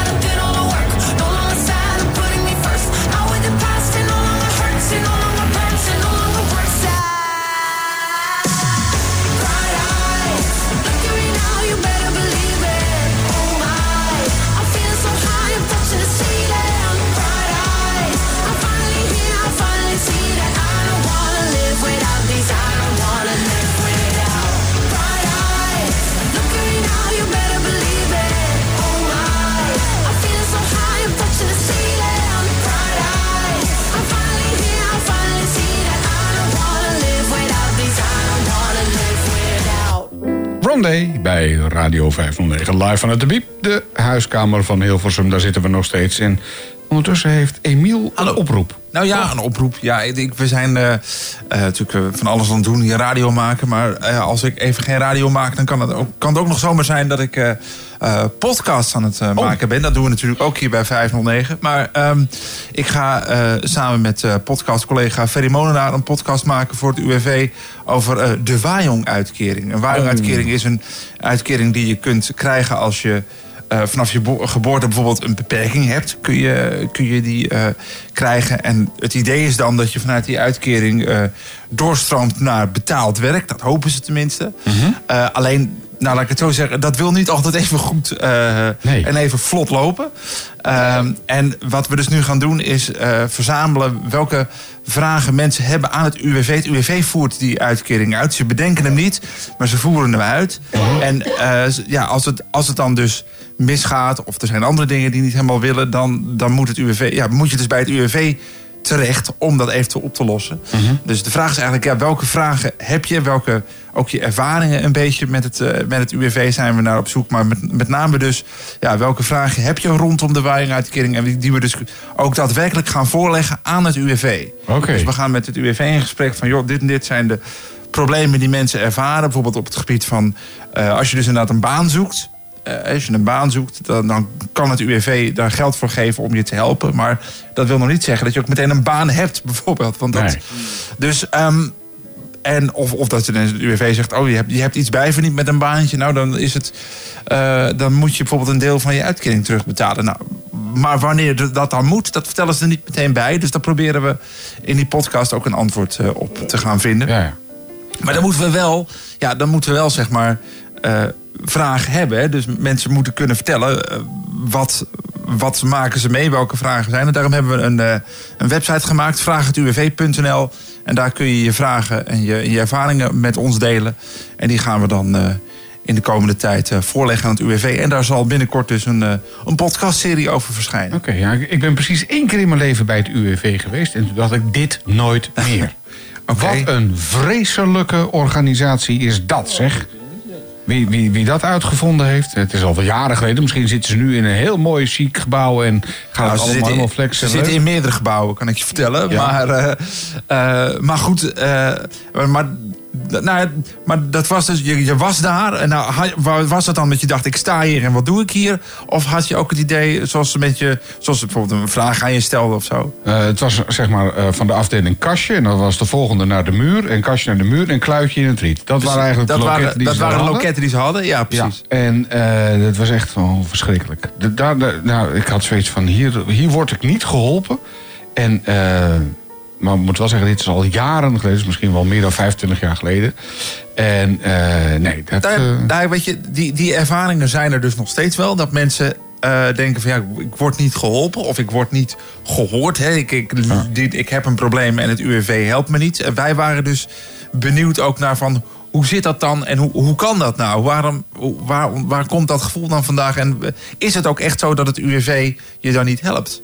Bij Radio 509 live vanuit de Biep. De huiskamer van Hilversum, daar zitten we nog steeds in. Ondertussen heeft Emiel een oproep. Nou ja, een oproep. Ja, ik, we zijn eh, eh, natuurlijk eh, van alles aan het doen, hier radio maken. Maar als ik even geen radio maak, dan kan het ook, kan het ook nog zomaar zijn dat ik podcasts aan het eh, maken ben. Dat doen we natuurlijk ook hier bij 509. Maar ehm, ik ga samen met podcastcollega Ferry Molenaar een podcast maken voor het UWV over de Wajong-uitkering. Een Wajong-uitkering is een uitkering die je kunt krijgen als je eh, vanaf je bo- geboorte bijvoorbeeld een beperking hebt, kun je, kun je die eh, krijgen. En het idee is dan dat je vanuit die uitkering eh, doorstroomt naar betaald werk. Dat hopen ze tenminste. Eh, alleen, nou laat ik het zo zeggen, dat wil niet altijd even goed eh, en even vlot lopen. Ehm, en wat we dus nu gaan doen is eh, verzamelen welke vragen mensen hebben aan het UWV. Het UWV voert die uitkering uit. Ze bedenken hem niet, maar ze voeren hem uit. En ja, als, het, als het dan dus misgaat of er zijn andere dingen die niet helemaal willen... dan, dan moet, het UWV, ja, moet je dus bij het UWV terecht om dat eventueel op te lossen. Dus de vraag is eigenlijk, ja, welke vragen heb je? Welke, ook je ervaringen een beetje met het, eh, met het UWV zijn we naar op zoek. Maar met, met name dus, ja, welke vragen heb je rondom de waaringuitkering? En die- we dus ook daadwerkelijk gaan voorleggen aan het UWV. Dus we gaan met het UWV in gesprek van, joh, dit en dit zijn de problemen die mensen ervaren. Bijvoorbeeld op het gebied van, eh, als je dus inderdaad een baan zoekt... Eh, als je een baan zoekt, dan, dan kan het UWV daar geld voor geven om je te helpen. Maar dat wil nog niet zeggen dat je ook meteen een baan hebt, bijvoorbeeld. Want dat, Dus, ehm, en of, of dat het UWV zegt, oh, je hebt, je hebt iets bijverdiend met een baantje. Nou, dan, is het, eh, dan moet je bijvoorbeeld een deel van je uitkering terugbetalen. Nou, maar wanneer dat dan moet, dat vertellen ze er niet meteen bij. Dus daar proberen we in die podcast ook een antwoord eh, op te gaan vinden. Maar dan moeten we wel, ja, dan moeten we wel zeg maar eh, vragen hebben. Dus mensen moeten kunnen vertellen eh, wat, wat maken ze mee, welke vragen zijn er. Daarom hebben we een, eh, een website gemaakt, vragenuwv.nl. En daar kun je je vragen en je, je ervaringen met ons delen. En die gaan we dan eh, in de komende tijd voorleggen aan het UWV. En daar zal binnenkort dus een, een podcastserie over verschijnen. Oké, ja, ik ik ben precies één keer in mijn leven bij het UWV geweest. En toen dacht ik, dit nooit meer. Wat een vreselijke organisatie is dat, zeg. Wie, wie, wie dat uitgevonden heeft. Het is al wel jaren geleden. Misschien zitten ze nu in een heel mooi chic gebouw en gaan Nou, ze allemaal helemaal flexen. ze zitten in meerdere gebouwen, kan ik je vertellen. Ja. Maar, eh, eh, maar goed, eh, maar, nou, maar dat was dus, je, je was daar. En nou, was het dan dat je dacht, ik sta hier en wat doe ik hier? Of had je ook het idee, zoals, ze met je, zoals bijvoorbeeld een vraag aan je stelde of zo? Eh, het was zeg maar eh, van de afdeling kastje. En dan was de volgende naar de muur. En kastje naar de muur en kluitje in het riet. Dat Dus waren eigenlijk dat de loketten waren, die dat ze waren de hadden. loketten die ze hadden? Ja, precies. Ja, en eh dat was echt gewoon verschrikkelijk. De, daar, de- nou, ik had zoiets van, hier, hier word ik niet geholpen. En, maar ik moet wel zeggen, dit is al jaren geleden. dus misschien wel meer dan 25 jaar geleden. En eh, nee, dat... Daar, eh, daar, weet je, die, die ervaringen zijn er dus nog steeds wel. Dat mensen eh, denken van ja, ik word niet geholpen of ik word niet gehoord. Hè. Ik, ik, dit, ik heb een probleem en het UWV helpt me niet. En wij waren dus benieuwd ook naar van hoe zit dat dan en hoe, hoe kan dat nou? Waarom, waar, waar komt dat gevoel dan vandaag? En is het ook echt zo dat het UWV je dan niet helpt?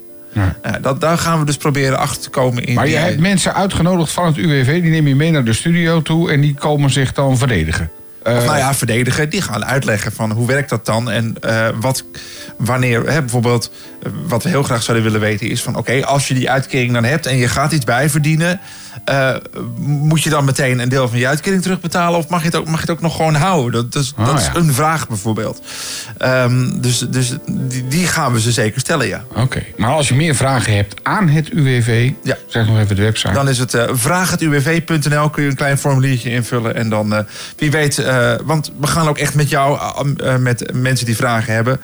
Eh, dat, daar gaan we dus proberen achter te komen in. maar je die- hebt mensen uitgenodigd van het UWV. Die neem je mee naar de studio toe. En die komen zich dan verdedigen. Of nou ja, verdedigen. Die gaan uitleggen van hoe werkt dat dan en eh, wat, wanneer, hè, bijvoorbeeld, eh, wat we heel graag zouden willen weten is van, oké, als je die uitkering dan hebt en je gaat iets bijverdienen, eh, moet je dan meteen een deel van je uitkering terugbetalen of mag je het ook, mag je het ook nog gewoon houden? Dat, dat is, Ah, dat is ja. een vraag bijvoorbeeld. Ehm, dus dus die, die gaan we ze zeker stellen, ja. Oké, maar als je meer vragen hebt aan het UWV, zeg nog even de website. Dan is het eh vraaghetuwv.nl. Kun je een klein formuliertje invullen. En dan, eh, wie weet, want we gaan ook echt met jou, met mensen die vragen hebben,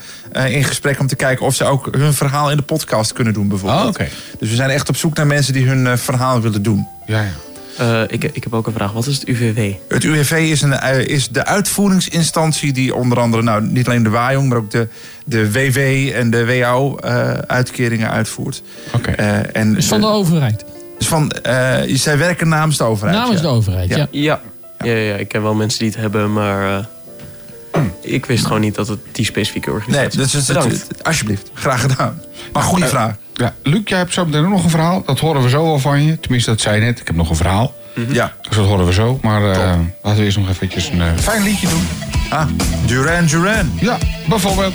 in gesprek om te kijken of ze ook hun verhaal in de podcast kunnen doen, bijvoorbeeld. Oh, oké. Dus we zijn echt op zoek naar mensen die hun eh, verhaal willen doen. Ja, ja. Eh, ik, ik heb ook een vraag. Wat is het UVW? Het UWV is, een, eh, is de uitvoeringsinstantie die onder andere, nou niet alleen de WAJONG, maar ook de, de WW en de WO eh, uitkeringen uitvoert. Oké. Eh, en Dus van de overheid. Dus van, eh, zij werken namens de overheid. Namens ja. de overheid, ja. Ja. Ja, ja, ja, ik ken wel mensen die het hebben, maar eh, ik wist gewoon niet dat het die specifieke Nee, organisatie dus, dus, alsjeblieft. Graag gedaan. Maar goede Eh, vraag. Ja, Luc, jij hebt zo meteen ook nog een verhaal. Dat horen we zo al van je. Tenminste, dat zei je net. Ik heb nog een verhaal. Ja. Dus dat horen we zo. Maar eh, laten we eerst nog eventjes een eh, fijn liedje doen. Ah, Duran Duran. Ja, bijvoorbeeld.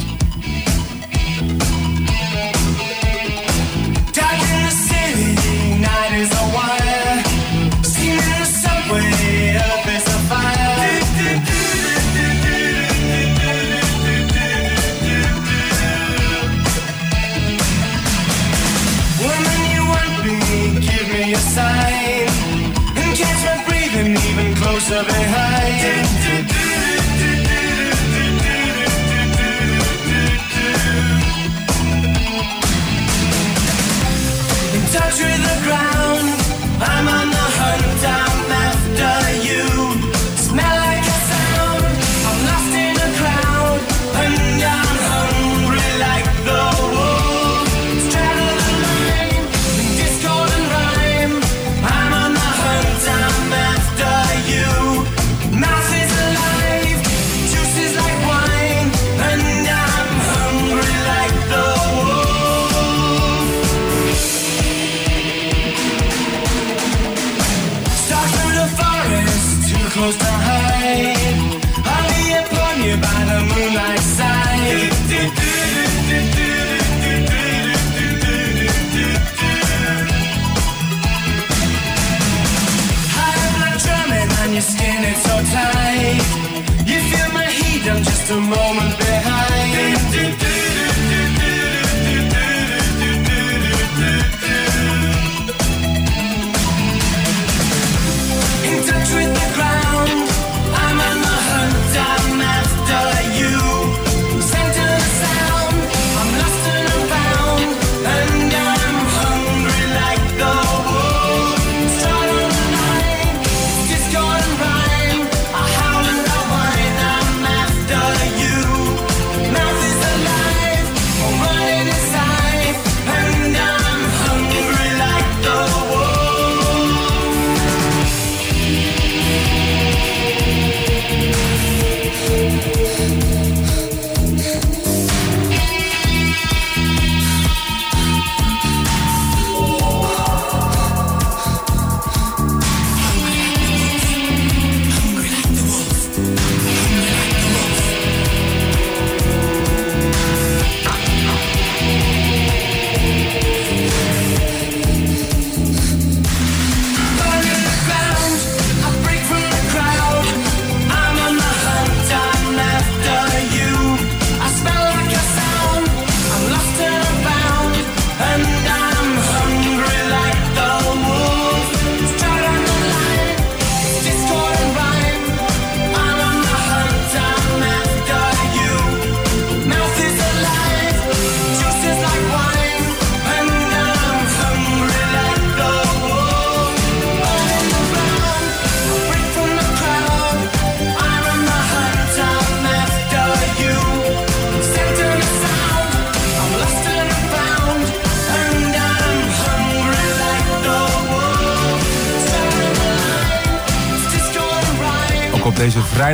Touch with the ground.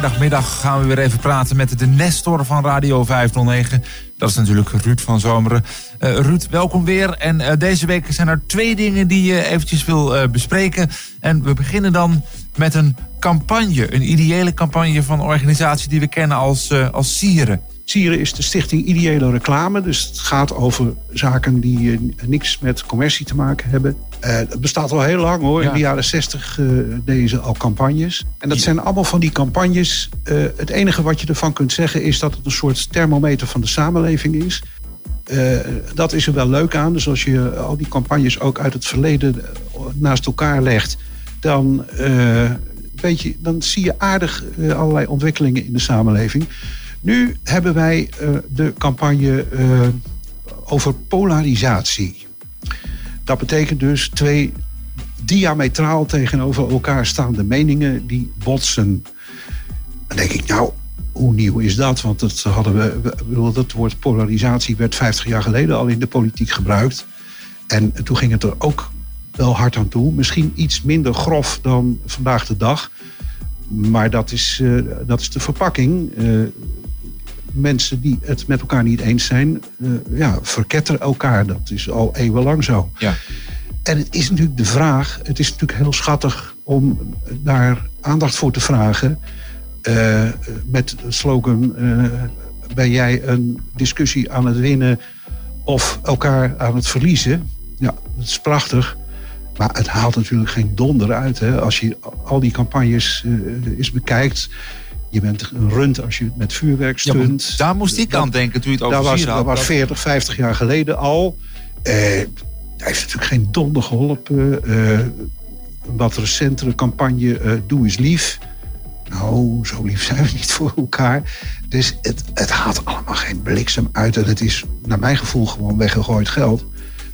Vrijdagmiddag gaan we weer even praten met de Nestor van Radio 509. Dat is natuurlijk Ruud van Zomeren. Eh, Ruud, welkom weer. En eh, deze week zijn er twee dingen die je eventjes wil eh, bespreken. En we beginnen dan met een campagne. Een ideële campagne van een organisatie die we kennen als, als Sieren. Sieren is de stichting Ideële Reclame. Dus het gaat over zaken die eh, niks met commercie te maken hebben. Eh, het bestaat al heel lang hoor. In de jaren 60 eh, deden ze al campagnes. En dat zijn allemaal van die campagnes. eh, het enige wat je ervan kunt zeggen is dat het een soort thermometer van de samenleving is. Eh, dat is er wel leuk aan. Dus als je al die campagnes ook uit het verleden eh, naast elkaar legt, dan, eh, weet je, dan zie je aardig eh, allerlei ontwikkelingen in de samenleving. Nu hebben wij eh, de campagne eh, over polarisatie. Dat betekent dus twee diametraal tegenover elkaar staande meningen die botsen. Dan denk ik, nou, hoe nieuw is dat? Want dat, hadden we, dat woord polarisatie werd 50 jaar geleden al in de politiek gebruikt. En toen ging het er ook wel hard aan toe. Misschien iets minder grof dan vandaag de dag. Maar dat is, eh, dat is de verpakking. Eh, mensen die het met elkaar niet eens zijn, eh, ja, verketteren elkaar. Dat is al eeuwenlang zo. Ja. En het is natuurlijk de vraag, het is natuurlijk heel schattig om daar aandacht voor te vragen. Eh, met slogan, eh, ben jij een discussie aan het winnen of elkaar aan het verliezen? Ja, dat is prachtig. Maar het haalt natuurlijk geen donder uit. Hè? Als je al die campagnes eens bekijkt. Je bent een rund als je met vuurwerk Ja, stunt. daar moest ik aan denken toen je het over dat was, dat was 40, 50 jaar geleden al. Eh, hij heeft natuurlijk geen donder geholpen. Eh, een wat recentere campagne, eh, Doe eens lief. Nou, zo lief zijn we niet voor elkaar. Dus het, het haalt allemaal geen bliksem uit. En het is naar mijn gevoel gewoon weggegooid geld.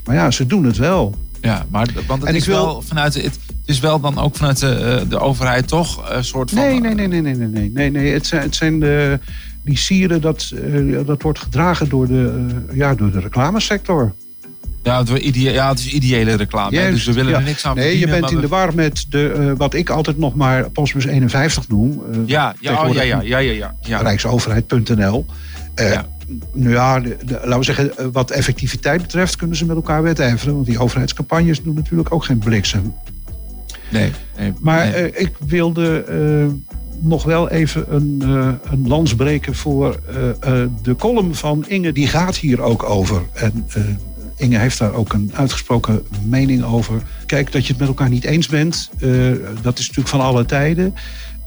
Maar ja, ze doen het wel. Ja, maar want het En is wil- wel vanuit het, is wel dan ook vanuit de, eh, de overheid toch een soort van. Nee, nee, nee, nee, nee, nee, nee, nee, nee. Het zijn, het zijn de, die sieren, dat, eh, dat wordt gedragen door de, eh, ja, door de reclamesector. Ja, het, wordt idea- ja, het is ideële reclame. Juist, dus we willen ja. er niks aan Nee, je bent in de war met de, eh, wat ik altijd nog maar Postbus 51 noem. eh, Ja, ja, oh, ja, ja, ja, ja, ja. Rijksoverheid.nl. Eh, Nou ja, de- de- laten we zeggen, eh, wat effectiviteit betreft kunnen ze met elkaar wedijveren. Want die overheidscampagnes doen natuurlijk ook geen bliksem. Nee. nee Maar nee. eh, ik wilde eh, nog wel even een, eh, een lans breken voor eh, eh, de column van Inge. Die gaat hier ook over. En eh, Inge heeft daar ook een uitgesproken mening over. Kijk, dat je het met elkaar niet eens bent, eh, dat is natuurlijk van alle tijden.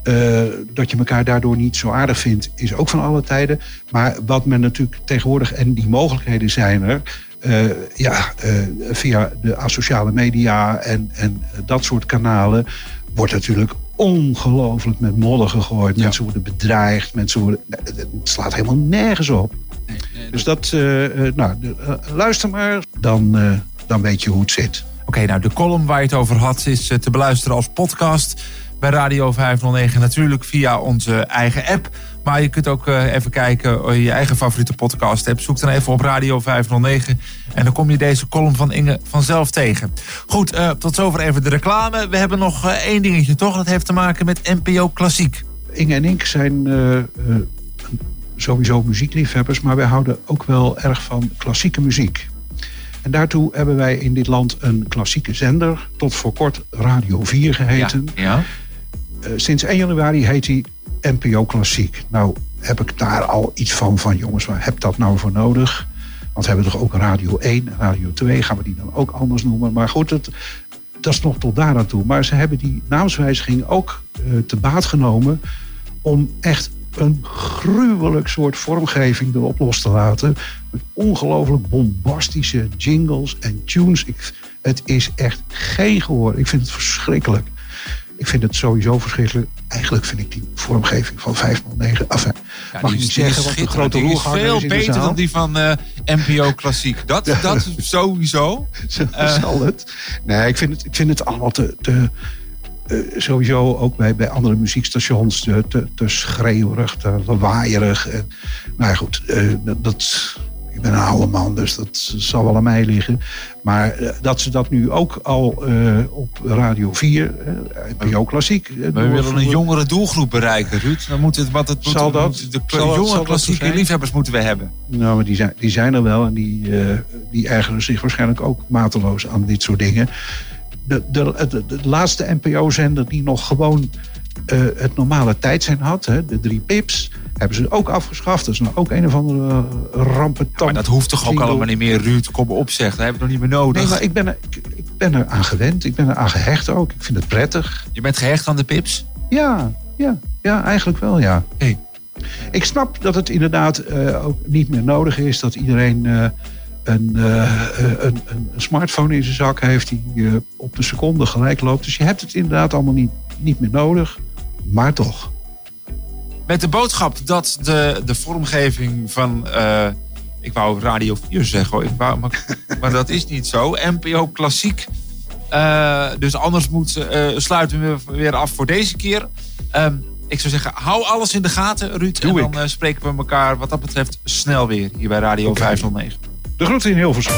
Eh, dat je elkaar daardoor niet zo aardig vindt, is ook van alle tijden. Maar wat men natuurlijk tegenwoordig, en die mogelijkheden zijn er. eh, ja, eh, via de asociale media en, en dat soort kanalen wordt natuurlijk ongelooflijk met modder gegooid. Mensen worden bedreigd, mensen worden. Het slaat helemaal nergens op. dus dat, nou, luister maar, dan, dan weet je hoe het zit. Oké, nou de column waar je het over had is te beluisteren als podcast bij Radio 509. Natuurlijk via onze eigen app. Maar je kunt ook eh, even kijken in je eigen favoriete podcast app. Zoek dan even op Radio 509. En dan kom je deze column van Inge vanzelf tegen. Goed, eh, tot zover even de reclame. We hebben nog eh, één dingetje toch? Dat heeft te maken met NPO Klassiek. Inge en ik zijn eh, eh, sowieso muziekliefhebbers, maar wij houden ook wel erg van klassieke muziek. En daartoe hebben wij in dit land een klassieke zender, tot voor kort Radio 4 geheten. Ja. Eh, sinds 1 januari heet hij NPO Klassiek. Nou heb ik daar al iets van van, jongens, waar heb dat nou voor nodig? Want we hebben toch ook Radio 1, Radio 2, gaan we die dan ook anders noemen? Maar goed, dat is nog tot daar aan toe. Maar ze hebben die naamswijziging ook eh, te baat genomen om echt een gruwelijk soort vormgeving erop los te laten. Met ongelooflijk bombastische jingles en tunes. Het is echt geen gehoor. Ik vind het verschrikkelijk. Ik vind het sowieso verschrikkelijk. Eigenlijk vind ik die vormgeving van 509... Enfin, Ja, mag ik niet zeggen een schitterend. grote is roerganger veel is in de beter dan die van eh, NPO Klassiek. Dat, dat sowieso. Zo zal het. Nee, ik vind het, ik vind het allemaal te... te eh, sowieso ook bij, bij andere muziekstations te, te, te schreeuwerig, te lawaaierig. Nou ja, goed, dat- ik ben een oude man, dus dat zal wel aan mij liggen. Maar eh, dat ze dat nu ook al eh, op Radio 4, uh, NPO Klassiek... eh, We willen een jongere doelgroep bereiken, Ruud. Dan moet het, wat het moet, Zal dat- moet- de jonge klassieke zijn? liefhebbers moeten we hebben. Nou, maar die zijn, die zijn er wel en die, eh, die ergeren zich waarschijnlijk ook mateloos aan dit soort dingen. De, de, de, de laatste NPO-zender die nog gewoon eh, het normale tijdzijn had, hè, de drie pips, hebben ze ook afgeschaft. Dat is nou ook een of andere rampen. Maar dat hoeft toch ook allemaal niet meer, Ruud? Kom op zeg, dat hebben we nog niet meer nodig. Nee, maar ik ben, er, ik, ik ben er aan gewend. Ik ben er aan gehecht ook. Ik vind het prettig. Je bent gehecht aan de pips? Ja, ja, ja eigenlijk wel, ja. Ik snap dat het inderdaad eh, ook niet meer nodig is dat iedereen eh, een, eh, een, een, smartphone in zijn zak heeft die eh, op de seconde gelijk loopt. Dus je hebt het inderdaad allemaal niet, niet meer nodig, maar toch. Met de boodschap dat de, de vormgeving van... eh, ik wou Radio 4 zeggen, hoor. Ik wou, maar, maar dat is niet zo. NPO Klassiek. Eh, dus anders moet, eh, sluiten we weer af voor deze keer. Ehm, ik zou zeggen, hou alles in de gaten, Ruud. en dan spreken we elkaar wat dat betreft snel weer hier bij Radio 509. De groeten in Hilversum.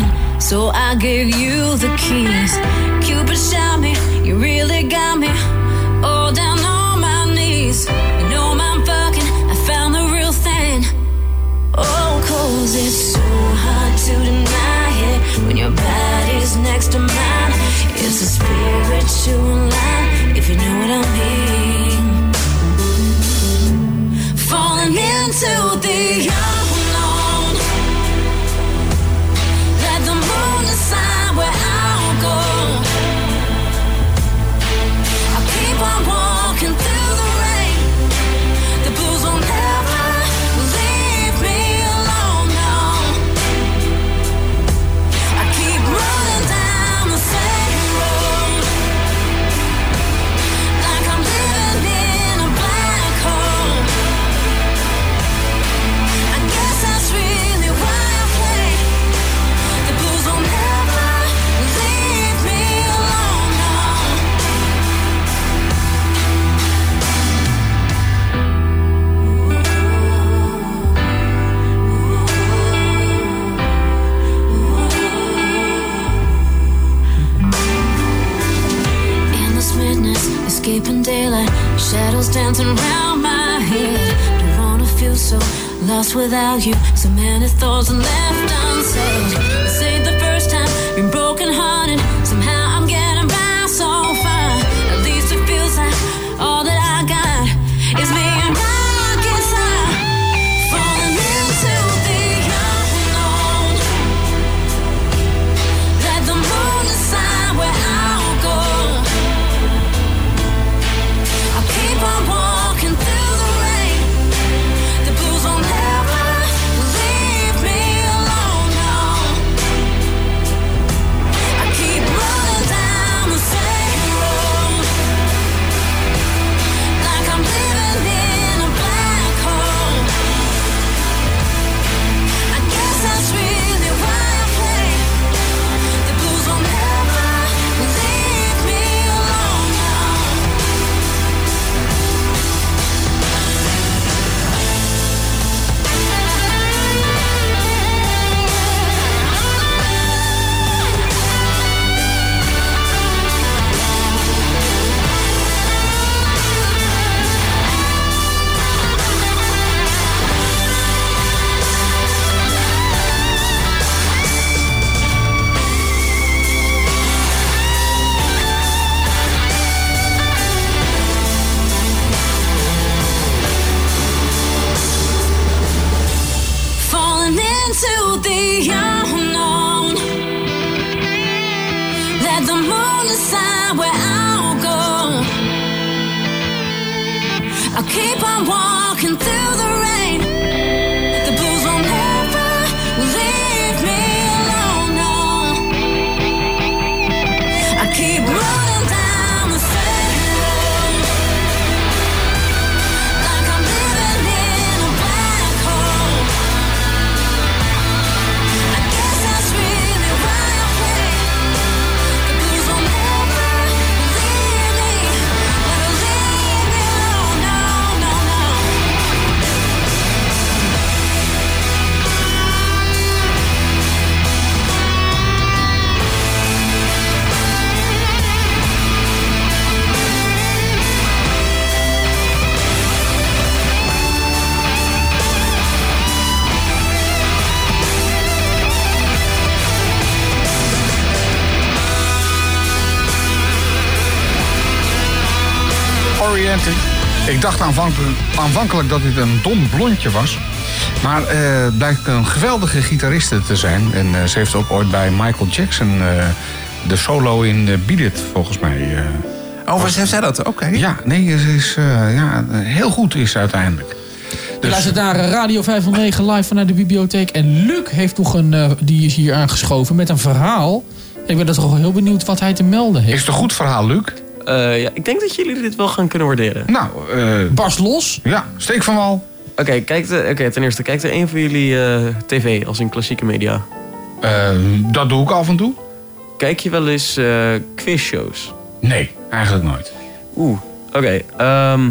Knocking, so I gave you the keys. Dancing around my head. Don't wanna feel so lost without you. So many thoughts left unsaid. Ik dacht aanvankelijk, aanvankelijk dat dit een dom blondje was. Maar eh blijkt een geweldige gitariste te zijn. En eh, ze heeft ook ooit bij Michael Jackson eh, de solo in Beat It, volgens mij. eh, Oh, heeft zij dat? Oké. Ja, nee, ze is eh, ja, heel goed is ze uiteindelijk. Je luistert naar Radio 509 live vanuit de bibliotheek. En Luc heeft nog een, die is hier aangeschoven met een verhaal. Ik ben toch heel benieuwd wat hij te melden heeft. Is het een goed verhaal, Luc? Eh, ja, ik denk dat jullie dit wel gaan kunnen waarderen. Nou, eh Barst los. Ja, steek van wal. Oké, kijkt oké, ten eerste, kijkt er een van jullie eh, tv als in klassieke media? Eh, dat doe ik af en toe. Kijk je wel eens eh quizshows? Nee, eigenlijk nooit. Oeh, oké. ehm,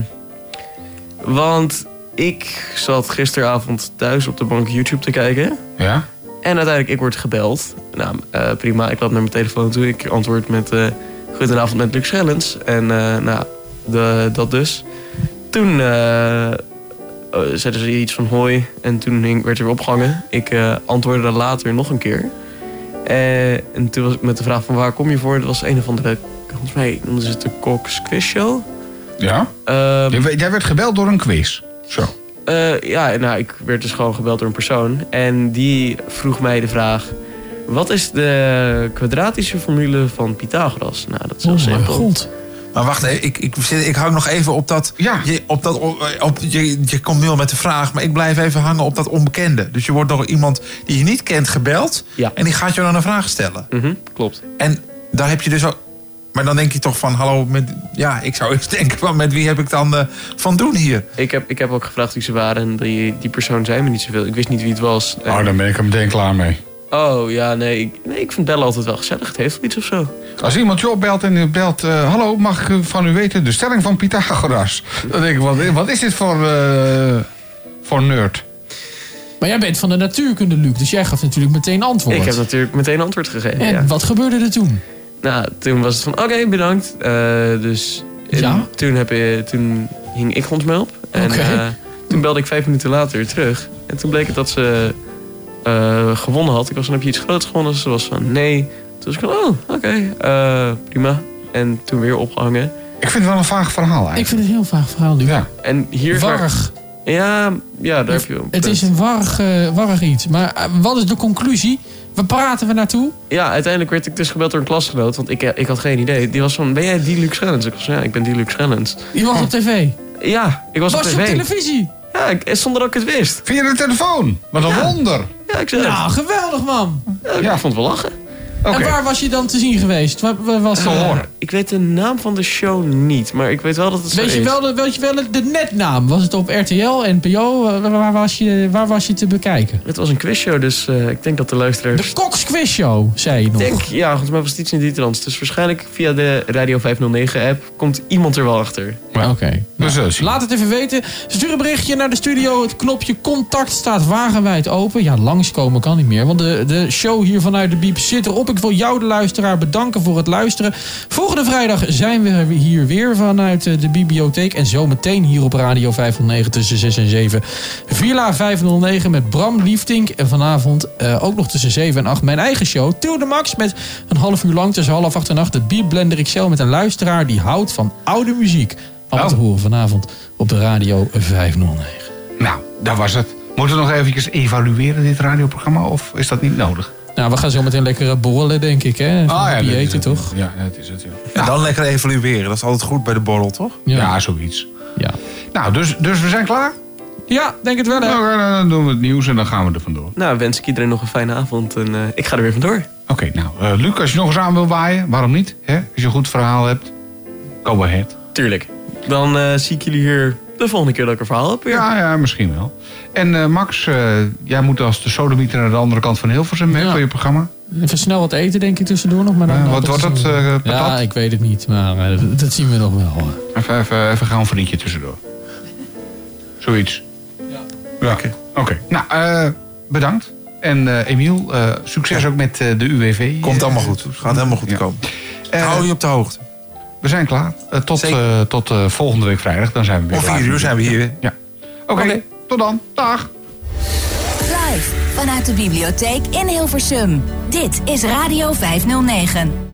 want ik zat gisteravond thuis op de bank YouTube te kijken. Ja? En uiteindelijk, ik word gebeld. Nou, eh, prima, ik lap naar mijn telefoon toe. Ik antwoord met... eh Goedenavond met Luc Schellens. En eh, nou, de, dat dus. Toen eh, eh, zeiden ze iets van hoi. En toen hing- werd er weer opgehangen. Ik antwoordde later nog een keer. En toen was ik met de vraag van waar kom je voor? Dat was een of andere... Volgens mij noemden ze het de Cox Quiz Show. Ja? Ehm, Jij- werd gebeld door een quiz. Zo. ja, nou, ik werd dus gewoon gebeld door een persoon. En die vroeg mij de vraag... Wat is de kwadratische formule van Pythagoras? Nou, dat is heel Oh mijn simpel. god. Maar wacht, even, ik, ik, zit- ik hang nog even op dat. Ja. Je, op dat op, je, je komt nu al met de vraag, maar ik blijf even hangen op dat onbekende. Dus je wordt door iemand die je niet kent gebeld. Ja. En die gaat je dan een vraag stellen. Mhm, klopt. En daar heb je dus ook. Maar dan denk je toch van, hallo, met, ja, ik zou eens denken van, met wie heb ik dan eh, van doen hier? Ik heb, ik heb ook gevraagd wie ze waren en die, die persoon zei me niet zoveel. Ik wist niet wie het was. Oh, dan ben ik er meteen klaar mee. Oh, ja, nee ik, nee. ik vind bellen altijd wel gezellig. Het heeft wel iets of zo. Als iemand je opbelt en je belt... eh, hallo, mag ik van u weten de stelling van Pythagoras? Dan denk ik, wat, wat is dit voor, eh, voor nerd? Maar jij bent van de natuurkunde, Luc. Dus jij gaf natuurlijk meteen antwoord. Ik heb natuurlijk meteen antwoord gegeven. En ja. wat gebeurde er toen? Nou, toen was het van, oké, bedankt. Eh, dus Ja? toen, heb je, toen hing ik ons mee op. En Oké. eh, toen belde ik vijf minuten later terug. En toen bleek het dat ze eh, gewonnen had. Ik was van, heb je iets groots gewonnen? Ze was van, nee. Toen was ik van, oh, oké, eh, prima. En toen weer opgehangen. Ik vind het wel een vaag verhaal eigenlijk. Ik vind het een heel vaag verhaal, Luc. Ja. En hier... Warrig. Ja, ja, daar heb je Het is een warrig, eh, warrig iets. Maar wat is de conclusie? Waar praten we naartoe? Ja, uiteindelijk werd ik dus gebeld door een klasgenoot. Want ik, ik had geen idee. Die was van, ben jij die Luc Schellens? Ik was van, ja, ik ben die Schellens. Je was op tv. Ja, ik was, Was op je tv. op televisie? Ja, ik, zonder dat ik het wist. Via de telefoon. Wat een wonder. Ja, ik zeg het. Nou, geweldig man. Ja, ik vond het wel lachen. En waar was je dan te zien geweest? Waar, waar was eh, ik weet de naam van de show niet, maar ik weet wel dat het zo Weet je, is. wel de, weet je wel de netnaam? Was het op RTL, NPO? Waar, waar was je, waar was je te bekijken? Het was een quizshow, dus eh, ik denk dat de luisteraars... De Cox Quiz Show, zei je nog. Ik denk, ja, volgens mij was het iets in die trans. Dus waarschijnlijk via de Radio 509-app komt iemand er wel achter. Oké. Laat het even weten. Stuur een berichtje naar de studio. Het knopje contact staat wagenwijd open. Ja, langskomen kan niet meer. Want de, de show hier vanuit de Biep zit erop. Ik wil jou, de luisteraar, bedanken voor het luisteren. Volgende vrijdag zijn we hier weer vanuit eh, de bibliotheek. En zometeen hier op Radio 509 tussen 6 en 7. Villa 509 met Bram Liefdink. En vanavond eh, ook nog tussen 7 en 8 mijn eigen show. Til de Max met een half uur lang tussen half 8 en 8. De Bierblender XL met een luisteraar die houdt van oude muziek. Allemaal te horen vanavond op de Radio 509. Nou, daar was het. Moeten we nog eventjes evalueren, dit radioprogramma? Of is dat niet nodig? Nou, we gaan zo meteen lekker eh, borrelen, denk ik. Hè? Van Ah, ja, dat is het, toch? Ja, dat is het, ja. En dan lekker evalueren. Dat is altijd goed bij de borrel, toch? Ja, zoiets. Ja. Nou, dus, dus we zijn klaar? Ja, denk het wel. Hè? Nou, dan doen we het nieuws en dan gaan we er vandoor. Nou, wens ik iedereen nog een fijne avond en eh, ik ga er weer vandoor. Oké, nou, eh, Luc, als je nog eens aan wil waaien, waarom niet? Hè? Als je een goed verhaal hebt, go ahead. Tuurlijk. Dan eh, zie ik jullie hier de volgende keer dat ik een verhaal heb weer. Ja, ja, misschien wel. En eh, Max, eh, jij moet als de sodemieter naar de andere kant van Hilversum hè, voor je programma. Even snel wat eten, denk ik, tussendoor nog. Maar dan, wat wordt het, eh, Ja, ik weet het niet, maar dat, dat zien we nog wel. hoor. Even, even, even gaan een vriendje tussendoor. Zoiets. Ja. Oké. Nou, eh, bedankt. En eh, Emiel, eh, succes ook met eh, de UWV. Komt allemaal goed. Gaat helemaal goed komen. Eh, Hou je op de hoogte. We zijn klaar. Eh, tot eh, tot eh, volgende week vrijdag. Dan zijn we weer Om vier uur zijn we hier. Ja. Oké, tot dan. Dag. Live vanuit de bibliotheek in Hilversum. Dit is Radio 509.